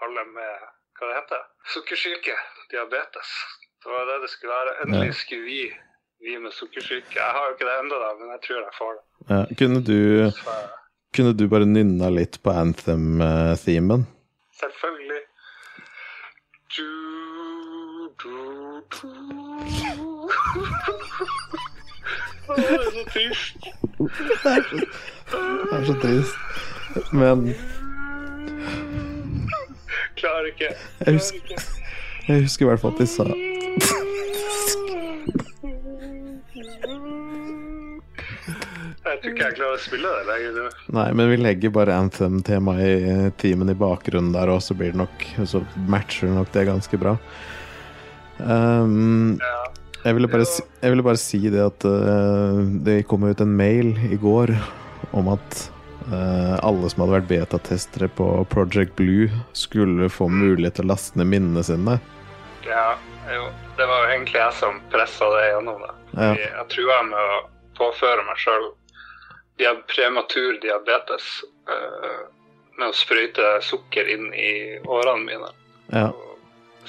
alle med hva det heter, sukkersyke, diabetes. Det var det det skulle være. Endelig skulle vi, vi med sukkersyke Jeg har jo ikke det ennå, men jeg tror jeg får det. Ja, kunne, du, Så, kunne du bare nynna litt på Anthem-themen? selvfølgelig. Du, du, du. Det er så trist. Det er så trist. Men klarer ikke. Jeg husker, jeg husker i hvert fall at de sa Jeg tror ikke jeg klarer å spille det lenger. Nei, men vi legger bare Anthem-temaet i timen i bakgrunnen der Og så blir det nok Så matcher det nok det ganske bra. Um, ja. jeg, ville bare, jeg, ville bare, si det at uh, det kom ut en mail i går om at eh, alle som hadde vært betatestere på Project Blue, skulle få mulighet til å laste ned minnene sine. ja, jo. Det var jo egentlig jeg som pressa det gjennom. det. Ja. Jeg, jeg trua med å påføre meg sjøl prematur diabetes uh, med å sprøyte sukker inn i årene mine. Ja. Og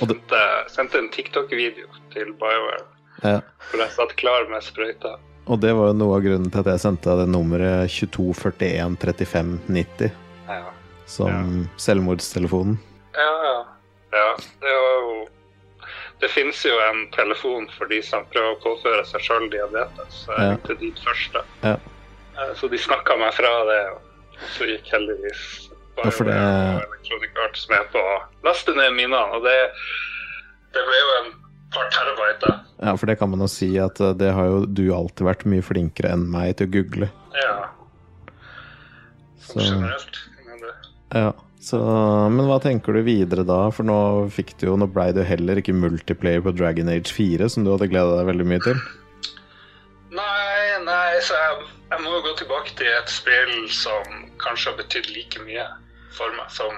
Og sendte, sendte en TikTok-video til BioWare Ja. hvor jeg satt klar med sprøyta. Og det var jo noe av grunnen til at jeg sendte deg det nummeret 22413590 Ja. som selvmordstelefonen. Ja, ja. ja det var jo Det finnes jo en telefon for de som prøver å påføre seg sjøl diabetes. Så jeg Ja. ringte dit først, da. Ja. Eh, Så de snakka meg fra det, og så gikk heldigvis Ja, for det- Electronic Arts med på å laste ned minnene. Og det, det ble jo en par terabyte. da. Ja, for det kan man jo si at eh, det har jo du alltid vært mye flinkere enn meg til å google. Ja, Så, generelt. Ja. Så, men hva tenker du videre da? For nå fikk du jo, nå blei du heller ikke multiplayer på Dragon Age 4, som du hadde gleda deg veldig mye til. Nei, nei, så jeg, jeg må jo gå tilbake til et spill som kanskje har betydd like mye for meg som,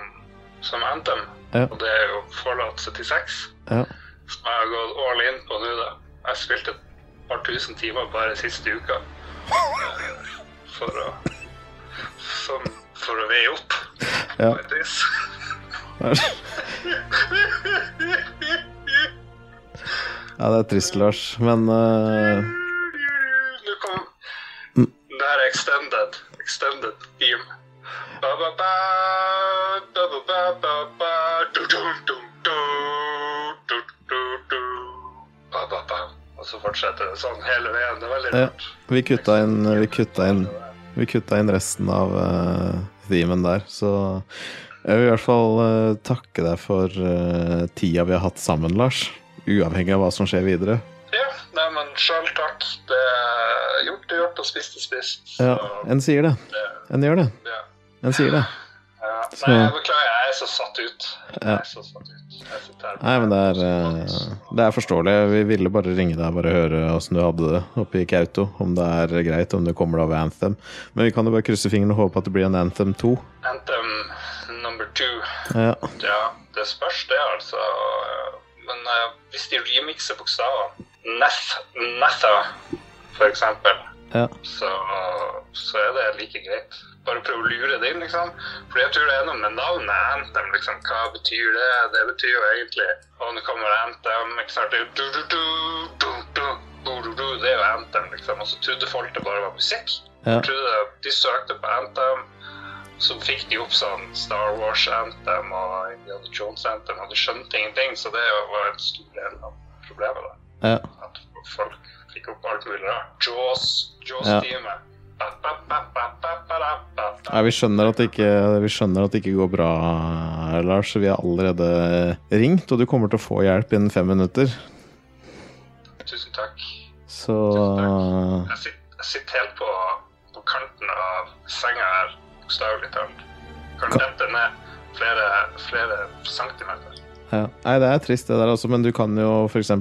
som Anthem. Ja. Og det er jo Fallout 76, Ja. Som jeg har gått all in på nå. da. Jeg spilte et par tusen timer bare siste uka for å som, for å veie opp Ja. et vis. ja, det er trist, Lars, men uh... Nå kom. Det her er extended. Extended beam. Ba, ba, ba, ba, ba, ba, ba, ba, dum, dum, dum, du, Og så fortsetter det sånn hele veien. Det er veldig Ja. vi kutta inn, vi kutta inn Vi kutta inn resten av uh, themen der, så jeg vil i hvert fall uh, takke deg for uh, tida vi har hatt sammen, Lars. Uavhengig av hva som skjer videre. Ja, nei, men sjøl takk. Det er gjort er gjort, og spist er spist. Så Ja, en sier det. En gjør det. ja. En sier det. Ja. Så- Nei, jeg beklager, jeg er så satt ut. Jeg er så satt ut. Jeg Nei, men det er, eh, det er forståelig. Vi ville bare ringe deg bare høre åssen du hadde det oppe i Kauto. Om det er greit, om du kommer over Anthem. Men vi kan jo bare krysse fingrene og håpe at det blir en Anthem 2. Anthem number two. Ja, Ja, det spørs det, altså. Men uh, hvis de remixer bokstaver Neth, Netha, for eksempel, ja, så, så er det like greit. Bare prøv å lure det inn, liksom. For jeg tror det er noe med navnet Anthem, liksom. Hva betyr det? Det betyr jo egentlig Og nå kommer Anthem, ikke sant. Det er jo du, du, du, du, du, du, du, du. Det jo Anthem, liksom. Og så trodde folk det bare var musikk. ja. Trodde de søkte på Anthem, så fikk de opp sånn Star Wars Anthem og Indiana Jones Anthem, og de skjønte ingenting, så det var en stor del av problemet. da. ja. At folk Fikk opp alt mulig rart. Jaws. Ja, vi skjønner, at det ikke, vi skjønner at det ikke går bra, Lars. Vi har allerede ringt, og du kommer til å få hjelp innen fem minutter. Tusen takk. Så Tusen takk. Jeg, sitter, jeg sitter helt på, på, kanten av senga her, bokstavelig talt. Kan du dette ned flere, flere centimeter. Ja. Nei, det er trist det der også, men du kan jo f.eks.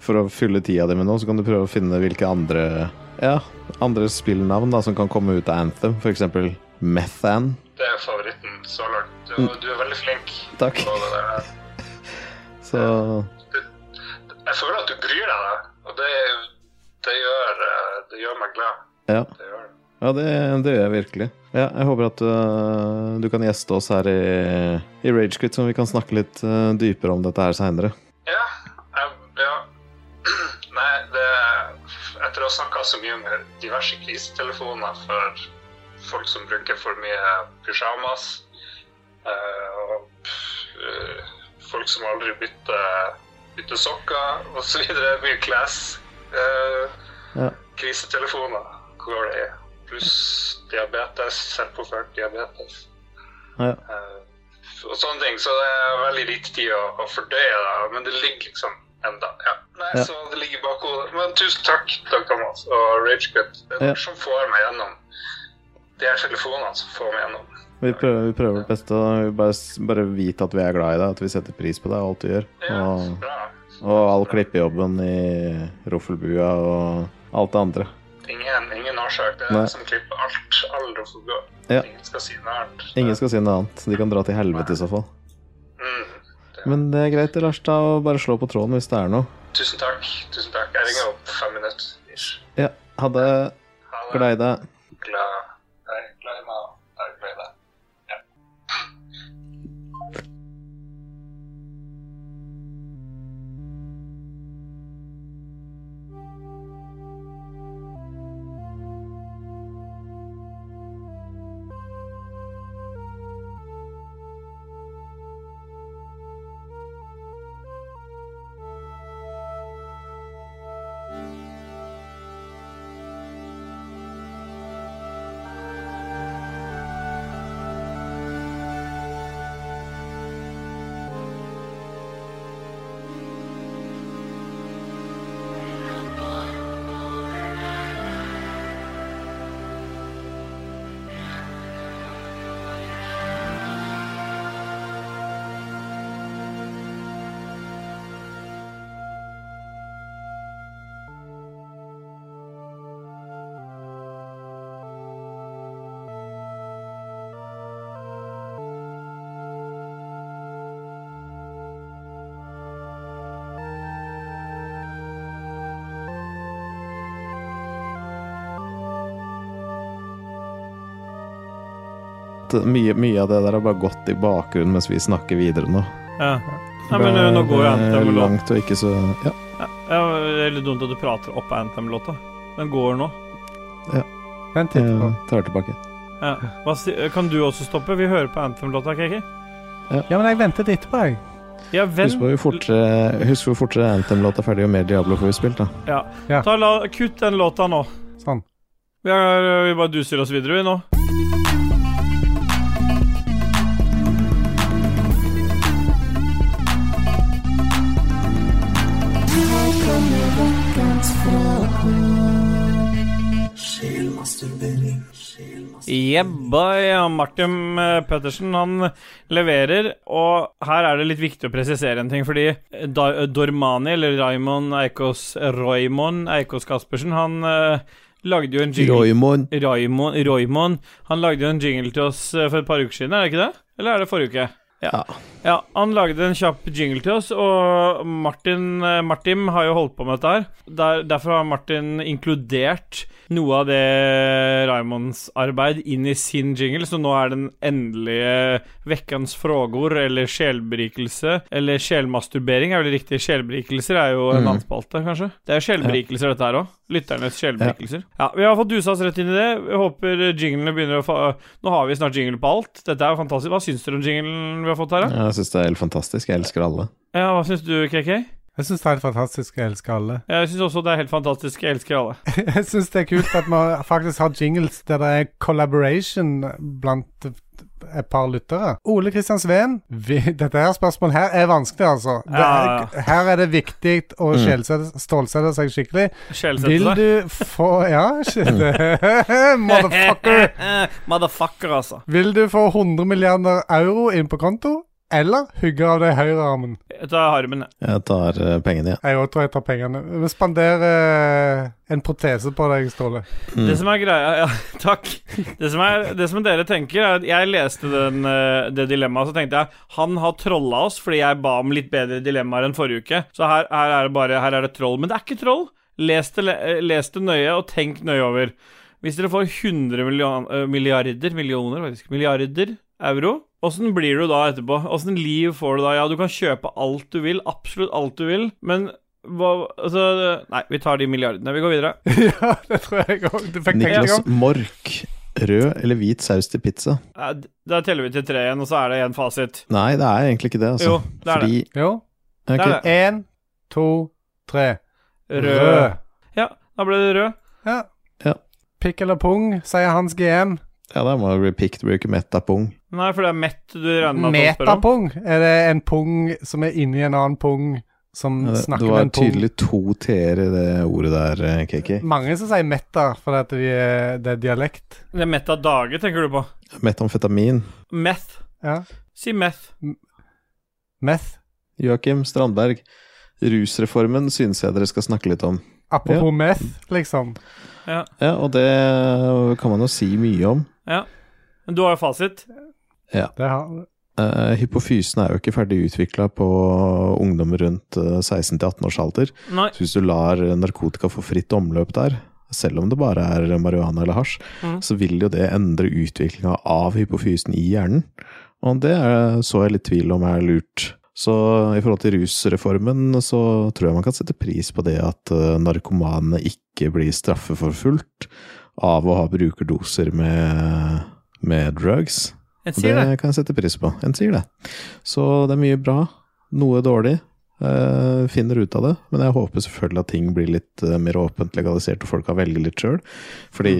For, for å fylle tida di med noe, så kan du prøve å finne hvilke andre Ja, andre spillnavn da som kan komme ut av Anthem. F.eks. Methan. Det er favoritten så langt. Du, du er veldig flink Takk. Så Jeg føler at du bryr deg, da. og det, det, gjør, eh, det gjør meg glad. ja. Det gjør det. Ja, det, det gjør jeg virkelig. Ja, jeg håper at uh, du kan gjeste oss her i, i Ragequit, så vi kan snakke litt uh, dypere om dette her seinere. Ja, Etter å ha snakka så mye med diverse krisetelefoner for folk som bruker for mye pysjamas, eh, og eh, folk som aldri bytter, bytter sokker osv., mye class eh, Ja. krisetelefoner hvor det er pluss diabetes, selvpåført diabetes. Ja. Eh, og sånne ting. Så det er veldig lite tid å, å fordøye det. Men det ligger liksom enda. Ja. Nei, Ja. så det ligger bak hodet. Men tusen takk, Dag Thomas og Ragecut. Det er Ja. dere som får meg gjennom Det er telefonene som får meg gjennom. Vi prøver, vi prøver vårt beste. vi bare, bare vite at vi er glad i deg, at vi setter pris på deg og alt du gjør. Ja, Og, og all klippejobben i Roffelbua og alt det andre. Ingen, ingen årsak. Det er Nei. som klipper alt. All Roffelbua. Ja. Ingen skal si noe annet. Ingen skal si noe annet. De kan dra til helvete i så fall. Mm. Men det er greit, Lars, da, å bare slå på tråden hvis det er noe. Tusen takk. Tusen takk. Jeg ringer opp fem minutter. ish. Ja. Ha det. Glad i deg. Glad. At Mye, mye av det der har bare gått i bakgrunnen mens vi snakker videre nå. Ja. Nei, men ø, nå går jo Anthem-låta. Langt og ikke så Ja. Ja, ja, det er litt dumt at du prater opp Anthem-låta. Den går nå. Vent litt. Jeg tar tilbake. Ja. Hva, kan du også stoppe? Vi hører på Anthem-låta, KK. Ja, men jeg ventet etterpå, jeg. Ja, Husk hvor fortere, husk fortere Anthem-låta er ferdig, jo mer Diablo får vi spilt, da. Ja. Ja. Ta, la, kutt den låta nå. Sånn. Vi, er, vi bare duser oss videre, vi nå. Yeah. Ja, Martin eh, Pettersen han leverer, og her er det litt viktig å presisere en ting, fordi Dormani, eller Raymond Eikås Roymond Eikås Caspersen, han eh, lagde jo en jingle Roymond. Raymond, Roymond Han lagde jo en jingle til oss eh, for et par uker siden, er det ikke det? Eller er det forrige uke? Ja. Ja, han lagde en kjapp jingle til oss, og Martin, eh, Martin har jo holdt på med dette her. Der, derfor har Martin inkludert noe av det Raymonds arbeid inn i sin jingle, så nå er den endelige vekkens frågord, eller sjelberikelse, eller sjelmasturbering er vel riktig. Sjelberikelser er jo en Mm. annen spalte, kanskje. Det er sjelberikelser, dette her òg. Lytternes sjelberikelser. Ja, vi har fått dusa oss rett inn i det. Jeg håper jinglene begynner å få Nå har vi snart jingle på alt. Dette er jo fantastisk. Hva syns dere om jinglen vi har fått her, da? Jeg syns det er helt fantastisk. Jeg elsker alle. Ja, hva syns du, KK? Jeg syns det er helt fantastisk. Jeg elsker alle. Jeg syns også det er helt fantastisk. Jeg elsker alle. Jeg syns det er kult at man faktisk har jingles der det er collaboration blant et par lyttere. Ole Kristian Sveen, dette her spørsmålet her er vanskelig, altså. Det er, Ja. her er det viktig å Mm. skjelsette- stålsette seg skikkelig. Sjelsette Vil du få Ja. Motherfucker. Motherfucker, altså. Vil du få 100 milliarder euro inn på konto, eller hugge av deg høyrearmen? Jeg tar armen. jeg. Tar eh, pengene, ja. Jeg òg tror jeg tar pengene. Vi spanderer eh, en protese på deg, Ståle. Mm. Det som er greia Ja, takk. Det som, er, det som dere tenker, er at jeg leste den, eh, det dilemmaet, så tenkte jeg han har trolla oss fordi jeg ba om litt bedre dilemmaer enn forrige uke. Så her, her er det bare Her er det troll. Men det er ikke troll. Les det, les det nøye, og tenk nøye over. Hvis dere får 100 million, eh, milliarder faktisk. Milliarder euro. Åssen blir du da etterpå? Åssen liv får du da? Ja, du kan kjøpe alt du vil, absolutt alt du vil, men hva Altså Nei, vi tar de milliardene. Vi går videre. ja, det tror jeg òg. Du fikk Niklas. Mork. Rød eller hvit saus til pizza? Ja, Da teller vi til tre igjen, og så er det én fasit. Nei, det er egentlig ikke det, altså. Jo, det er Fordi Jo. Ok, Det er det. Én, to, tre. Rød. Ja, da ble det rød. Ja. Ja. Pikk eller pung, sier hans GM. Ja, da må det bli pikk. det blir jo ikke metapung. Nei, for det er mett du regner med at om. Metapung. Er det en pung som er inni en annen pung, som Ja, Det, snakker med en pung. tydelig to t-er i det ordet der, eh, KK. Mange som sier metta fordi de er, det er dialekt. Det er Metta Dage, tenker du på? Metamfetamin. Meth. Ja. Si meth. Meth. Joakim Strandberg. Rusreformen synes jeg dere skal snakke litt om. Apropos meth, liksom. Ja, og det kan man jo si mye om. Ja. Men du har jo fasit. Det har Uh, hypofysen er jo ikke ferdig utvikla på ungdom rundt eh, 16-18 års alder. Nei. Så hvis du lar narkotika få fritt omløp der, selv om det bare er marihuana eller hasj, mm. så vil jo det endre utviklinga av hypofysen i hjernen. Og det er, så jeg litt tvil om er lurt. Så i forhold til rusreformen så tror jeg man kan sette pris på det at narkomanene narkomane ikke blir straffeforfulgt av å ha brukerdoser med, med drugs. En Det sier det. kan jeg sette pris på. En sier det. Så det er mye bra, noe dårlig. Uh, finner ut av det, men jeg håper selvfølgelig at ting blir litt uh, mer åpent legalisert og folk kan velge litt sjøl. Fordi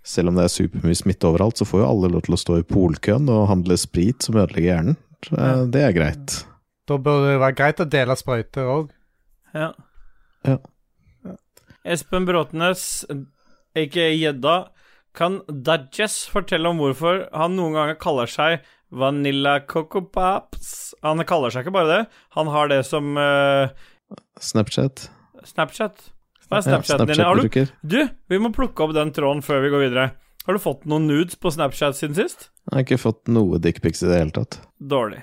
selv om det er supermye smitte overalt, så får jo alle lov til å stå i polkøen og handle sprit som ødelegger hjernen. Uh, eh, det er greit. Da bør det være greit å dele sprøyter òg. Ja. Ja. Espen Bråtnes, aka Gjedda, kan Dajess fortelle om hvorfor han noen ganger kaller seg Vanilla Coco Pops? Han kaller seg ikke bare det, han har det som uh... Snapchat. Snapchat. Hva er Snapchat-en din? Har du, du, vi må plukke opp den tråden før vi går videre. Har du fått noen nudes på Snapchat siden sist? Jeg har ikke fått noe dickpics i det hele tatt. Dårlig.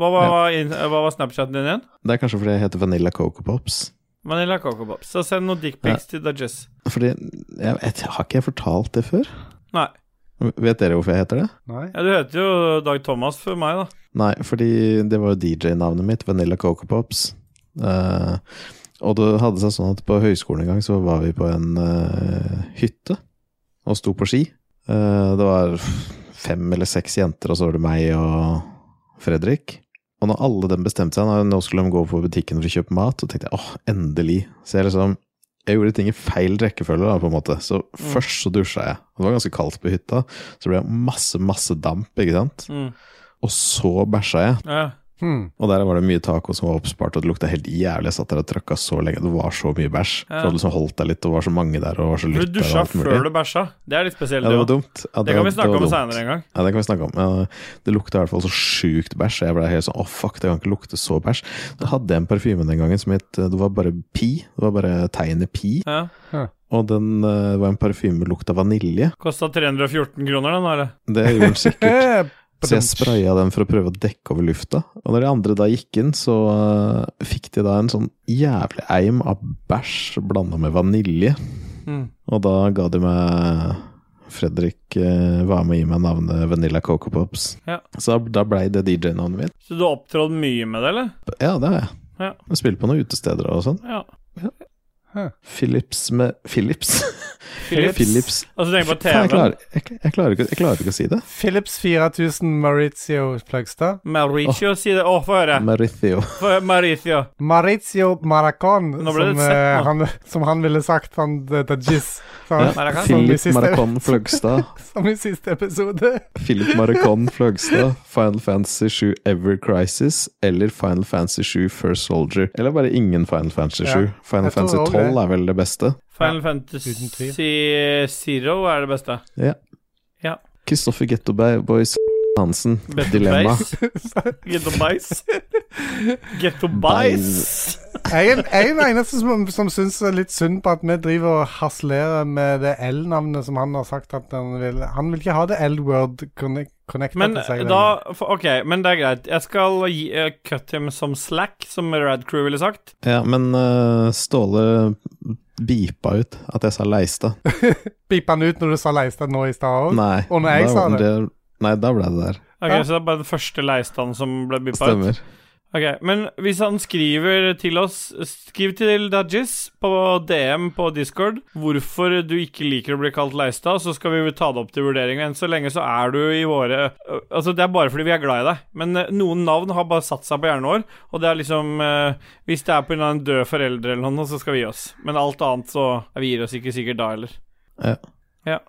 Hva var, ja. hva var Snapchaten din igjen? Det er kanskje fordi jeg heter Vanilla Coco Pops. Vanilla Coco Pops. Så send noen dickpics til Dajess. Fordi jeg, jeg, Har ikke jeg fortalt det før? Nei. Vet dere hvorfor jeg heter det? Nei. Ja, du heter jo Dag Thomas før meg, da. Nei, fordi det var jo DJ-navnet mitt, Vanilla Coco Pops. Uh, og det hadde seg sånn at på høyskolen en gang så var vi på en uh, hytte og sto på ski. Uh, det var fem eller seks jenter, og så var det meg og Fredrik. Og når alle dem bestemte seg, når nå skulle de gå på butikken for å kjøpe mat, så tenkte jeg åh, endelig. Så jeg liksom jeg gjorde ting i feil rekkefølge, da, på en måte. Så først så dusja jeg. Det var ganske kaldt på hytta. Så ble det masse, masse damp, ikke sant. Mm. Og så bæsja jeg. Ja. Hmm. Og der var det mye taco som var oppspart, og det lukta helt jævlig. Jeg satt der og trakka så lenge. Det var så mye bæsj. Ja. Så hadde liksom holdt deg litt, og var så mange der, og var så lytt du dusja før du bæsja. Det er litt spesielt, Ja, det var dumt. Ja, Det kan vi snakke om seinere en gang. Ja, det kan vi snakke om. Ja, det lukta i hvert fall så sjukt bæsj. og Jeg ble helt sånn åh, fuck, det kan ikke lukte så bæsj. Så hadde jeg en parfyme den gangen som het Det var bare Pi. Det var bare tegnet Pi. Ja. Og den uh, var en parfyme med lukt av vanilje. Kosta 314 kroner, den, eller? Det gjorde den sikkert. Så jeg spraya den for å prøve å dekke over lufta. Og når de andre da gikk inn, så uh, fikk de da en sånn jævlig eim av bæsj blanda med vanilje. Mm. Og da ga de meg Fredrik uh, var med å gi meg navnet Vanilla Coco Pops. Ja. Så da blei det DJ-navnet mitt. Så du har opptrådt mye med det, eller? Ja, det har jeg. Ja. Jeg spiller på noen utesteder og sånn. Ja. Philips med Philips? Philips. Philips. Altså, du tenker på Faen, jeg, klarer, jeg, jeg, klarer ikke, jeg klarer ikke å si det. Philips 4000 Maurizio Pløgstad. oh. si det. Å, få høre. Maritio. Maritio. Maritio Maurizio Maracon, som, sett, eh, han, som han ville sagt, han Jizz. Ja. Maracon. som, i Philip Maracon Fløgstad. som i siste episode. Philip Maracon Fløgstad, Final Fantasy 7 Ever Crisis eller Final Fantasy 7 First Soldier. Eller bare ingen Final Fantasy 7. Ja, Final Fantasy også det. 12 er vel det beste. Final Fantasy. Zero er det beste. Ja. Ja. Kristoffer Getto Boys Hansen, Dilemma. Getto Bice. Ghetto Bice. Jeg er, den eneste som, som syns litt synd på at vi driver og harselerer med det L-navnet som han har sagt at han vil Han vil ikke ha det L-word connect, connecta Men til seg. da for- Ok, men det er greit. Jeg skal gi, uh, cut him som slack, som Rad Crew ville sagt. Ja, men uh, Ståle beepa ut at jeg sa Leistad. Beepa han ut når du sa Leistad nå i stad òg? Og når jeg da, sa det? Nei, da ble det der. Ok, Ja. Så det er bare den første leistanden som ble bippa ut? Stemmer. Ok, Men hvis han skriver til oss Skriv til Dajis på DM på Discord hvorfor du ikke liker å bli kalt Leistad, så skal vi ta det opp til vurdering. Enn så lenge så er du i våre Altså, det er bare fordi vi er glad i deg. Men noen navn har bare satt seg på hjernen vår, og det er liksom eh, Hvis det er pga. en død forelder eller noe, så skal vi gi oss. Men alt annet så Vi gir oss ikke sikkert da heller. Ja. Ja.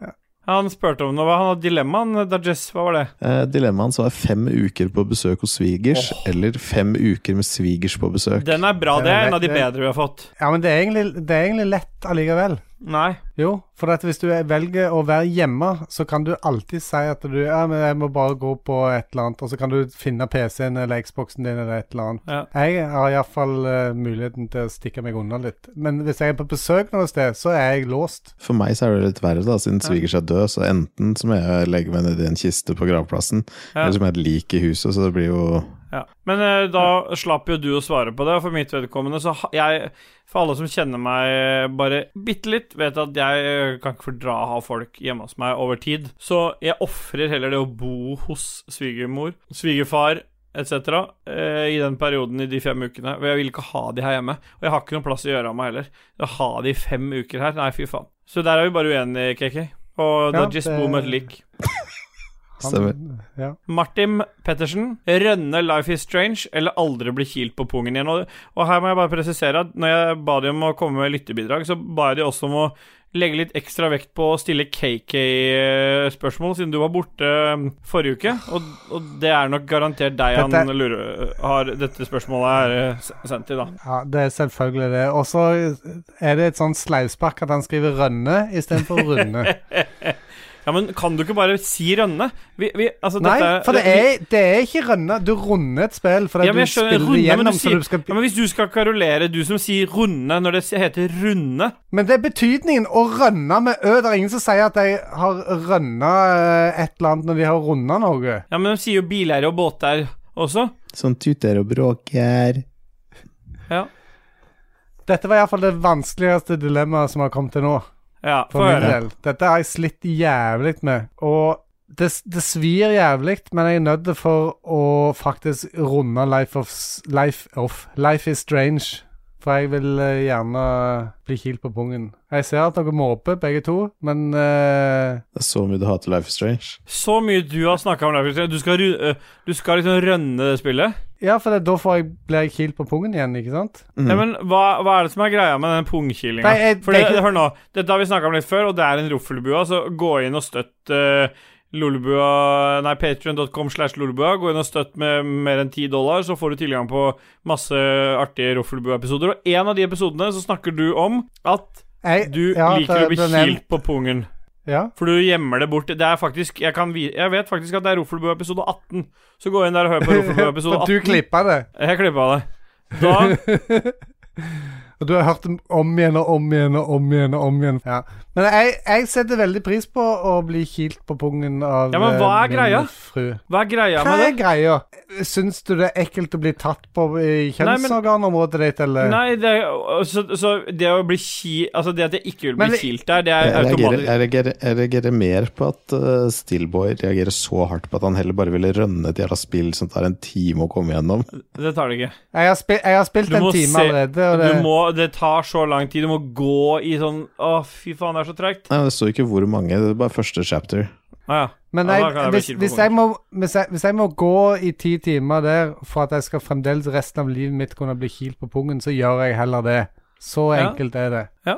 Han spurte om noe. Han hadde dilemmaen, Dajess. Hva var det? Eh, dilemmaen så var fem uker på besøk hos svigers, eller fem uker med svigers på besøk. Den er bra. Det er er en av de bedre vi har fått. Ja, men det er egentlig, det er egentlig lett allikevel. Nei. Jo, for at hvis du er- velger å være hjemme, så kan du alltid si at du Ja, men jeg må bare gå på et eller annet, og så kan du finne PC-en eller Xboxen din eller et eller annet. Ja. Jeg har iallfall uh, muligheten til å stikke meg unna litt. Men hvis jeg er på besøk noe sted, så er jeg låst. For meg så er det litt verre, da, siden svigers er død, så enten så må jeg legge meg ned i en kiste på gravplassen, Ja. eller så må jeg et lik i huset, så det blir jo Ja. Men eh, da slapp jo du å svare på det, og for mitt vedkommende så jeg For alle som kjenner meg bare bitte litt, vet at jeg eh, kan ikke fordra å ha folk hjemme hos meg over tid. Så jeg ofrer heller det å bo hos svigermor, svigerfar etc. Eh, i den perioden i de fem ukene. Og jeg vil ikke ha de her hjemme. Og jeg har ikke noen plass å gjøre av meg heller. Å ha de i fem uker her, nei, fy faen. Så der er vi bare uenige, KK. Og Ja, Dajis det- bor med et lik. Han- Stemmer. Ja. Martin Pettersen. Rønne Life is Strange eller aldri bli kilt på pungen igjen. Og, og her må jeg bare presisere at når jeg ba de om å komme med lyttebidrag, så ba jeg de også om å legge litt ekstra vekt på å stille KK-spørsmål, siden du var borte um, forrige uke. Og, og det er nok garantert deg han Dette- lurer, har dette spørsmålet er eh, sendt til, da. ja, det er selvfølgelig det. Og så er det et sånn sleivspark at han skriver 'rønne' istedenfor 'runde'. Ja, men kan du ikke bare si Rønne? Vi, vi, altså, Nei, dette, for det er, det er ikke rønne. Du runder et spill fordi Ja, men du skjønner, spiller runde, men, igjennom, du så sier, du skal ja, men hvis du skal karolere, du som sier runde når det heter runde Men det er betydningen å rønne med ø. Det er ingen som sier at de har rønna eh, et eller annet når de har runda noe. Ja, men de sier jo bileiere og båter også. sånn tuter og bråker. Ja. Dette var iallfall det vanskeligste dilemmaet som har kommet til nå. Ja, For min del. Dette har jeg slitt jævlig med. Og det, det svir jævlig, men jeg er nødt for å faktisk runde Life of, life of Life is Strange. For jeg vil eh, gjerne bli kilt på pungen. Jeg ser at dere måper, begge to, men uh... Det er så mye du hater Life is Strange. Så mye du har snakka om Life is Strange. Du skal, øh, du skal liksom rønne det spillet. Ja, for det, da får jeg, blir jeg kilt på pungen igjen, ikke sant? Mm. Ja, men hva, hva er det som er greia med den pungkilinga? For det, det ikke- hør nå, dette har vi snakka om litt før, og det er en roffelbua, så gå inn og støtt uh, Lolebua Nei, patrion.com slash lolebua. Gå inn og støtt med mer enn 10 dollar, så får du tilgang på masse artige Roffelbua-episoder. Og en av de episodene så snakker du om at Jeg, du ja, liker å bli kilt på pungen. Ja. For du gjemmer det bort. Det er faktisk Jeg, kan, jeg vet faktisk at det er Roffelbua episode 18. Så gå inn der og hør på Roffelbua episode 18. du klippa det. Jeg klippa det. Da Og du har hørt dem om igjen og om igjen og om igjen. og om igjen Ja. Men jeg, jeg setter veldig pris på å bli kilt på pungen av Ja, men hva er eh, min greia? fru. Hva er greia Hva med er det? greia? Syns du det er ekkelt å bli tatt på i kjønnsorganområdet ditt, eller? Nei, det, så, så det å bli ki... Altså, det at jeg ikke vil bli Men det- kilt der, det er Jeg automatisk jeg, reagerer, jeg reagerer mer på at uh, Stillboy reagerer så hardt på at han heller bare ville rønne et jævla spill som tar en time å komme gjennom. Det tar det ikke. Jeg har, spil jeg har spilt en time se- allerede, og det Du må, det tar så lang tid. Du må gå i sånn Å, fy faen, det er så tregt. Nei, Det står ikke hvor mange, det er bare første chapter. Ah, ja. Men jeg, ja, jeg hvis, hvis, jeg må, hvis, jeg, hvis jeg må gå i ti timer der for at jeg skal fremdeles resten av livet mitt kunne bli kilt på pungen, så gjør jeg heller det. Så Ja. enkelt er det. Ja.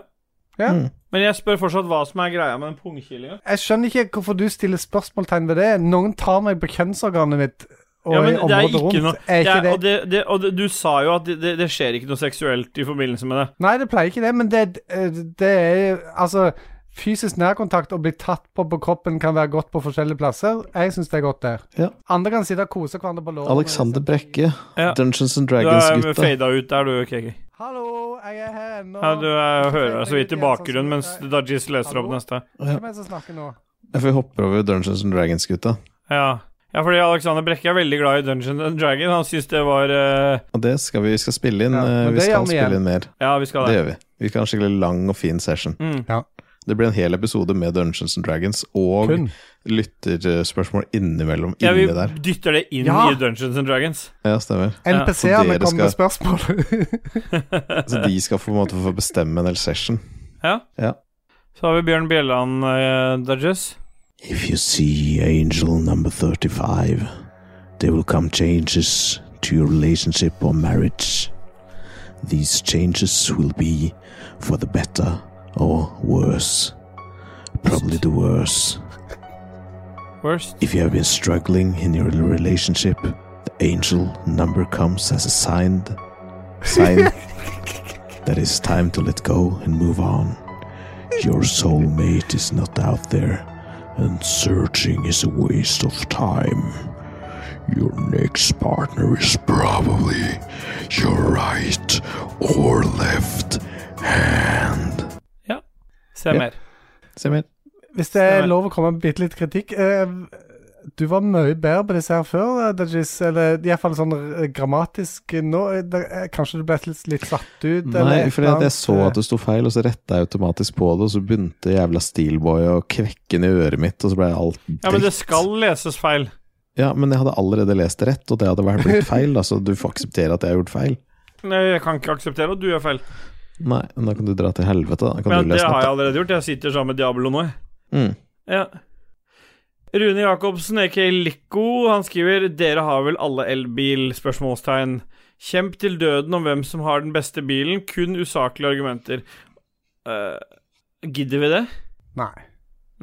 Ja. Mm. Men jeg spør fortsatt hva som er greia med den pungkilinga. Jeg skjønner ikke hvorfor du stiller spørsmålstegn ved det. Noen tar meg på kjønnsorganet mitt Ja, men det er ikke noe er det ikke er, det? og, det, det, og det, du sa jo at det, det, det skjer ikke noe seksuelt i forbindelse med det. Nei, det pleier ikke det, men det, det er Altså, fysisk nærkontakt og bli tatt på på kroppen kan være godt på forskjellige plasser. Jeg syns det er godt der. Ja. Andre kan sitte og kose hverandre på låret. Alexander Brekke, Ja. Dungeons and Du er Dragons-gutta. fada ut der, du, KK. Hallo, jeg er her nå. Ja, du jeg hører deg så vidt i bakgrunnen mens Dajis leser opp Hallo? neste. Hvem er det som snakker nå? Jeg får hoppe over Dungeons and Dragons-gutta. Ja. Ja, fordi Alexander Brekke er veldig glad i Dungeons and Dragon. Han syns det var uh... Og det skal vi, vi skal spille inn. Ja, eh, vi skal spille igjen. inn mer. Ja, vi skal Det det. gjør vi. Vi skal ha en skikkelig lang og fin session. Mm. Det blir en hel episode med Dungeons and Dragons og Kun. lytterspørsmål innimellom Ja, vi inni der. dytter det inn Ja. i Dungeons and Dragons. Ja, stemmer. NPC-ene dere kommer med spørsmål. Så de skal på en måte få bestemme en hel session. Ja. Ja. Så har vi Bjørn Bjelland uh, Dudges. If you see angel number 35, there will come changes to your relationship or marriage. These changes will be for the better or worse. Probably the worse. Worst. If you have been struggling in your relationship, the angel number comes as a sign, sign that it's time to let go and move on. Your soulmate is not out there, and searching is a waste of time. Your next partner is probably your right or left hand. Se Ja. mer. Se mer. Hvis det er Stemmer. lov å komme med bitte litt kritikk eh, Du var mye bedre på disse her før, eh, Dajis. Eller iallfall sånn eh, grammatisk. Nå eh, Kanskje du ble litt, litt satt ut? Nei, for eller jeg, jeg så at det sto feil, og så retta jeg automatisk på det, og så begynte jævla Steelboy å kvekke ned i øret mitt, og så ble alt Ja, men det skal leses feil. Ja, men jeg hadde allerede lest det rett, og det hadde vært blitt feil, da, så du får akseptere at jeg har gjort feil. Nei, Jeg kan ikke akseptere at du gjør feil. Nei, men da kan du dra til helvete, da. Kan Men du det har jeg allerede gjort. Jeg sitter sammen med Diablo nå, jeg. Mm. Ja. Rune Jacobsen, aka Lico, han skriver Dere har vel alle elbil? spørsmålstegn. Kjemp til døden om hvem som har den beste bilen. Kun usaklige argumenter. Uh, gidder vi det? Nei.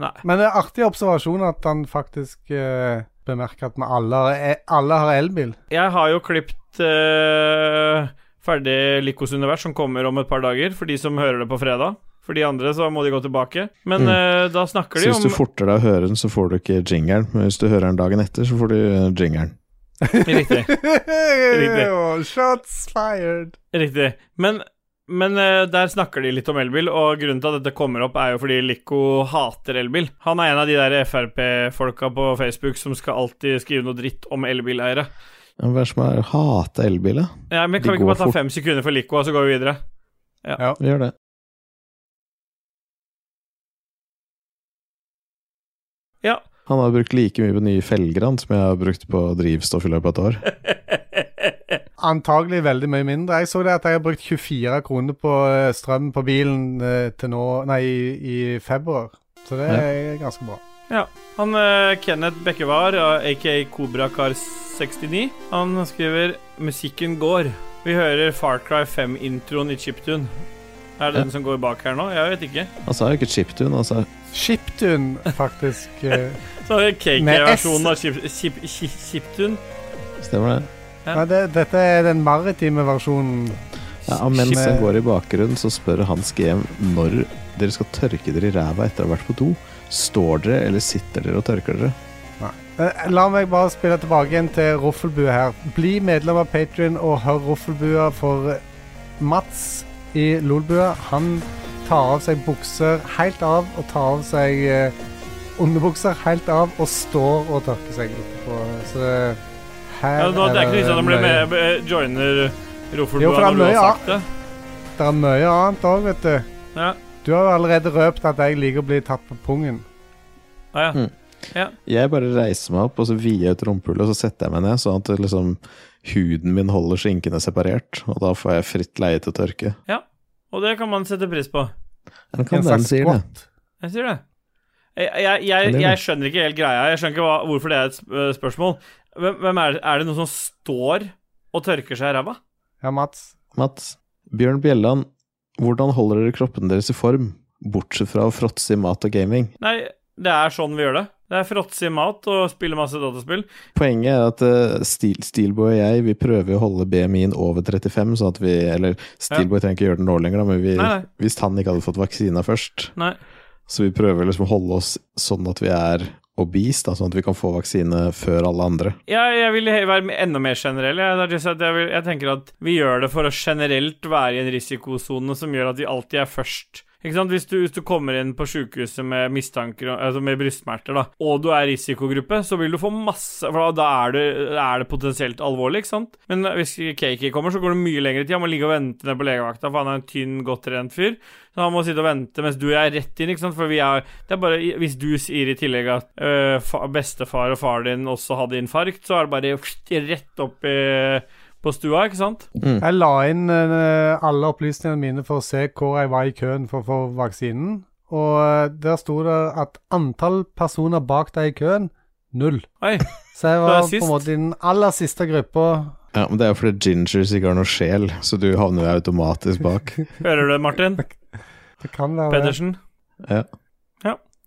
Nei. Men det er artig observasjon at han faktisk uh, bemerker at vi alle, eh, alle har elbil. Jeg har jo klipt uh, ferdig Likos univers, som kommer om et par dager, for de som hører det på fredag. For de andre så må de gå tilbake. Men Mm. eh, da snakker Så de hvis du om forter deg å høre den, så får du ikke jingeren, men hvis du hører den dagen etter, så får du eh, jingeren. Riktig. Oh, Shots fired. Riktig. Men, men eh, der snakker de litt om elbil, og grunnen til at dette kommer opp, er jo fordi Lico hater elbil. Han er en av de der Frp-folka på Facebook som skal alltid skrive noe dritt om elbileiere. Hvem er det som hater elbiler? elbil. Ja, men De kan vi ikke bare ta fort. fem sekunder for Lico, og så går vi videre? Ja, Vi gjør det. Ja. Han har brukt like mye på nye felger som jeg har brukt på drivstoff i løpet av et år. Antagelig veldig mye mindre. Jeg så det at jeg har brukt 24 kroner på eh, strøm på bilen eh, til nå Nei, i, i februar. Så det er ganske bra. Ja. Han eh, Kenneth Bekkevar, aka Kobrakar69, han skriver 'Musikken går'. Vi hører Far Cry 5-introen i chiptune. Er det den som går bak her nå? Jeg vet ikke. Han sa jo ikke chiptune, han sa Chiptune, faktisk. eh. Så er det cake-versjonen av chip, chip, chip, chiptune. Stemmer det? Ja. Nei, det, dette er den maritime versjonen. Ja, mens han går i bakgrunnen, så spør Hans GM når dere skal tørke dere i ræva etter å ha vært på do. Står dere, eller sitter dere og tørker dere? Nei. La meg bare spille tilbake igjen til Roffelbua her. Bli medlem av Patrion og hør Roffelbua for Mats i Lolbua. Han tar av seg bukser helt av og tar av seg eh, underbukser helt av og står og tørker seg etterpå. Så her Ja, da, det er ikke liksom at han blir med, eh, joiner Jo, Roffelbua når du har sagt det. Det er mye annet òg, vet du. Ja. Du har jo allerede røpt at jeg liker å bli tatt på pungen. Ah, ja. Mm. Ja. Jeg bare reiser meg opp, og så vier jeg ut rumpehullet, og så setter jeg meg ned, sånn at liksom huden min holder skinkene separert, og da får jeg fritt leie til å tørke. Ja, Og det kan man sette pris på. En slags sier det. squat. Jeg sier det. Jeg, jeg, jeg, jeg skjønner ikke helt greia. Jeg skjønner ikke hva, hvorfor det er et øh, spørsmål. Hvem, hvem er, det, er det noen som står og tørker seg i ræva? Ja, Mats. Mats, Bjørn Bjelland, hvordan holder dere kroppen deres i form, bortsett fra å fråtse i mat og gaming? Nei, det er sånn vi gjør det. Det er fråtsig mat og spille masse dataspill. Poenget er at uh, Steel, Steelboy og jeg vi prøver å holde BMI-en over 35, sånn at vi Eller Steelboy trenger ikke gjøre det nå lenger, da, men vi, Nei, nei. hvis han ikke hadde fått vaksina først Nei. Så vi prøver liksom å holde oss sånn at vi er obese, da, sånn at vi kan få vaksine før alle andre. Jeg, jeg vil være enda mer generell. Er jeg, vil, jeg tenker at vi gjør det for å generelt være i en risikosone som gjør at vi alltid er først. Ikke sant? Hvis du, hvis du kommer inn på sykehuset med mistanker, altså med brystsmerter, da, og du er risikogruppe, så vil du få masse For da- er det, er det potensielt alvorlig, ikke sant? Men hvis Kaki kommer, så går det mye lengre tid. Han må ligge og vente ned på legevakta, for han er en tynn, godt trent fyr. Så han må sitte og vente mens du er rett inn, ikke sant? For vi er Det er bare Hvis du sier i tillegg at øh, fa, bestefar og far din også hadde infarkt, så er det bare rett opp i, på stua, ikke sant? Jeg la inn uh, alle opplysningene mine for å se hvor jeg var i køen for å få vaksinen. Og eh, der sto det at antall personer bak deg i køen null. Oi. Så jeg var på en måte i den aller siste gruppa. Ja, men Det er jo fordi gingers ikke har noe sjel, så du havner jo automatisk bak. Hører du det, Martin? Det kan være. Pedersen? Ja.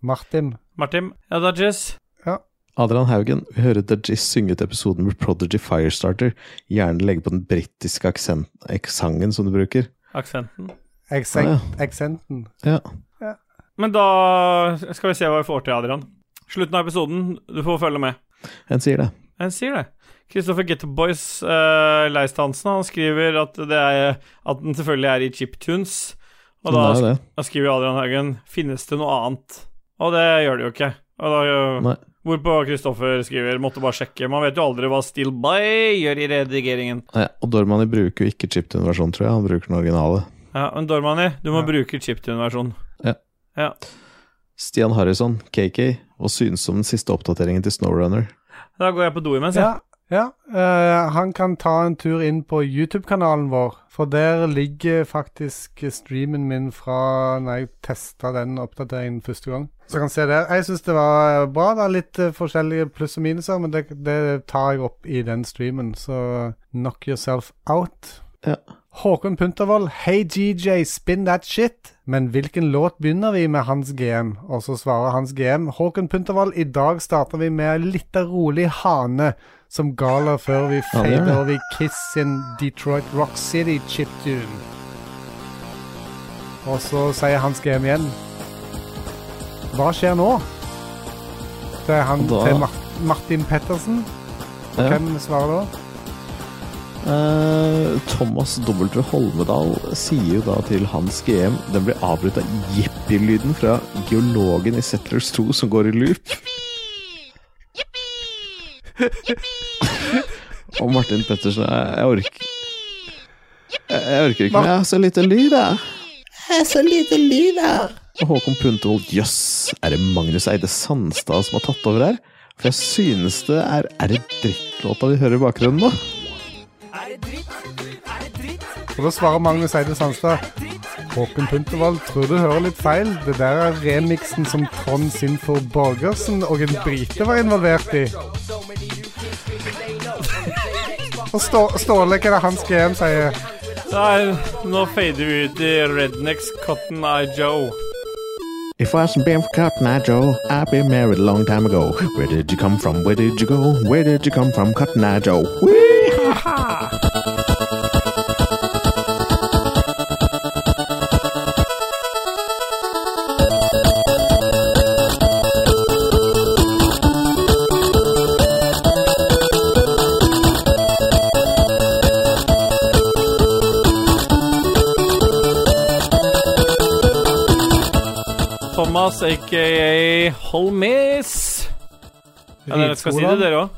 Martin. Martin? Ja, Dodges? Adrian Haugen, vi hører Dajis synge ut episoden med Prodigy Firestarter. Gjerne legge på den britiske aksent- aksenten som du bruker. Aksenten. Accent, Ah, Accenten. Ja. Men da skal vi se hva vi får til, Adrian. Slutten av episoden, du får følge med. En sier det. En sier det. Kristoffer Getterboys uh, Leist Hansen han skriver at, det er, at den selvfølgelig er i chiptunes. Og da, da skriver Adrian Haugen Finnes det noe annet? Og det gjør det jo ikke. Og da, Nei. Hvorpå Kristoffer skriver Måtte bare sjekke. Man vet jo aldri hva Still By gjør i redigeringen. Ja, og Dormani bruker jo ikke chiptune-versjon, tror jeg. Han bruker den originale. Ja, Men Dormani, du må Ja. bruke chiptune-versjon. Ja. Ja. Stian Harrison, KK, hva synes om den siste oppdateringen til Snowrunner? Da går jeg på do imens, jeg. Ja, ja. eh, han kan ta en tur inn på YouTube-kanalen vår, for der ligger faktisk streamen min fra når jeg testa den oppdateringen første gang. Så kan se der. Jeg syns det var bra. Det er litt eh, forskjellige pluss og minuser, men det, det tar jeg opp i den streamen, så knock yourself out. Ja. Håkon Puntervold, Hey GJ, spin that shit. Men hvilken låt begynner vi med Hans GM? Og så svarer Hans GM, Håkon Puntervold, i dag starter vi med en lita rolig hane som gala før vi fader over i Kiss sin Detroit Rock City chiptune. Og så sier Hans GM igjen, hva skjer nå? Det er han da- til Mar Martin Pettersen. Ja. Hvem svarer da? Uh, Thomas W. Holmedal sier jo da til Hans GM Den blir avbrutt av jippi-lyden fra geologen i Settlers 2 som går i loop. Og Martin Pettersen Jeg, orker jeg, jeg orker ikke mer. Jeg har så lite lyd, jeg. Jeg har så lite lyd jeg. Og Håkon Puntervold, jøss, er det Magnus Eide Sandstad som har tatt over her? For jeg synes det er Er det drittlåta vi hører i bakgrunnen nå? Er det dritt? Er det dritt? Og da svarer Magnus Eide Sandstad. Håkon Puntervold, tror du hører litt feil. Det der er remixen som Trond Sinfor Borgersen og en brite var involvert i. Og Stå Ståle, hva er det Hans GM sier? Nei, nå fader vi ut i Rednecks Cotton Eye Joe. If I hasn't been for Cotton Eye Joe, I've been married a long time ago. Where did you come from? Where did you go? Where did you come from, Cotton Eye Joe? Thomas, aka Holmis. Ja, dere skal si det, dere òg.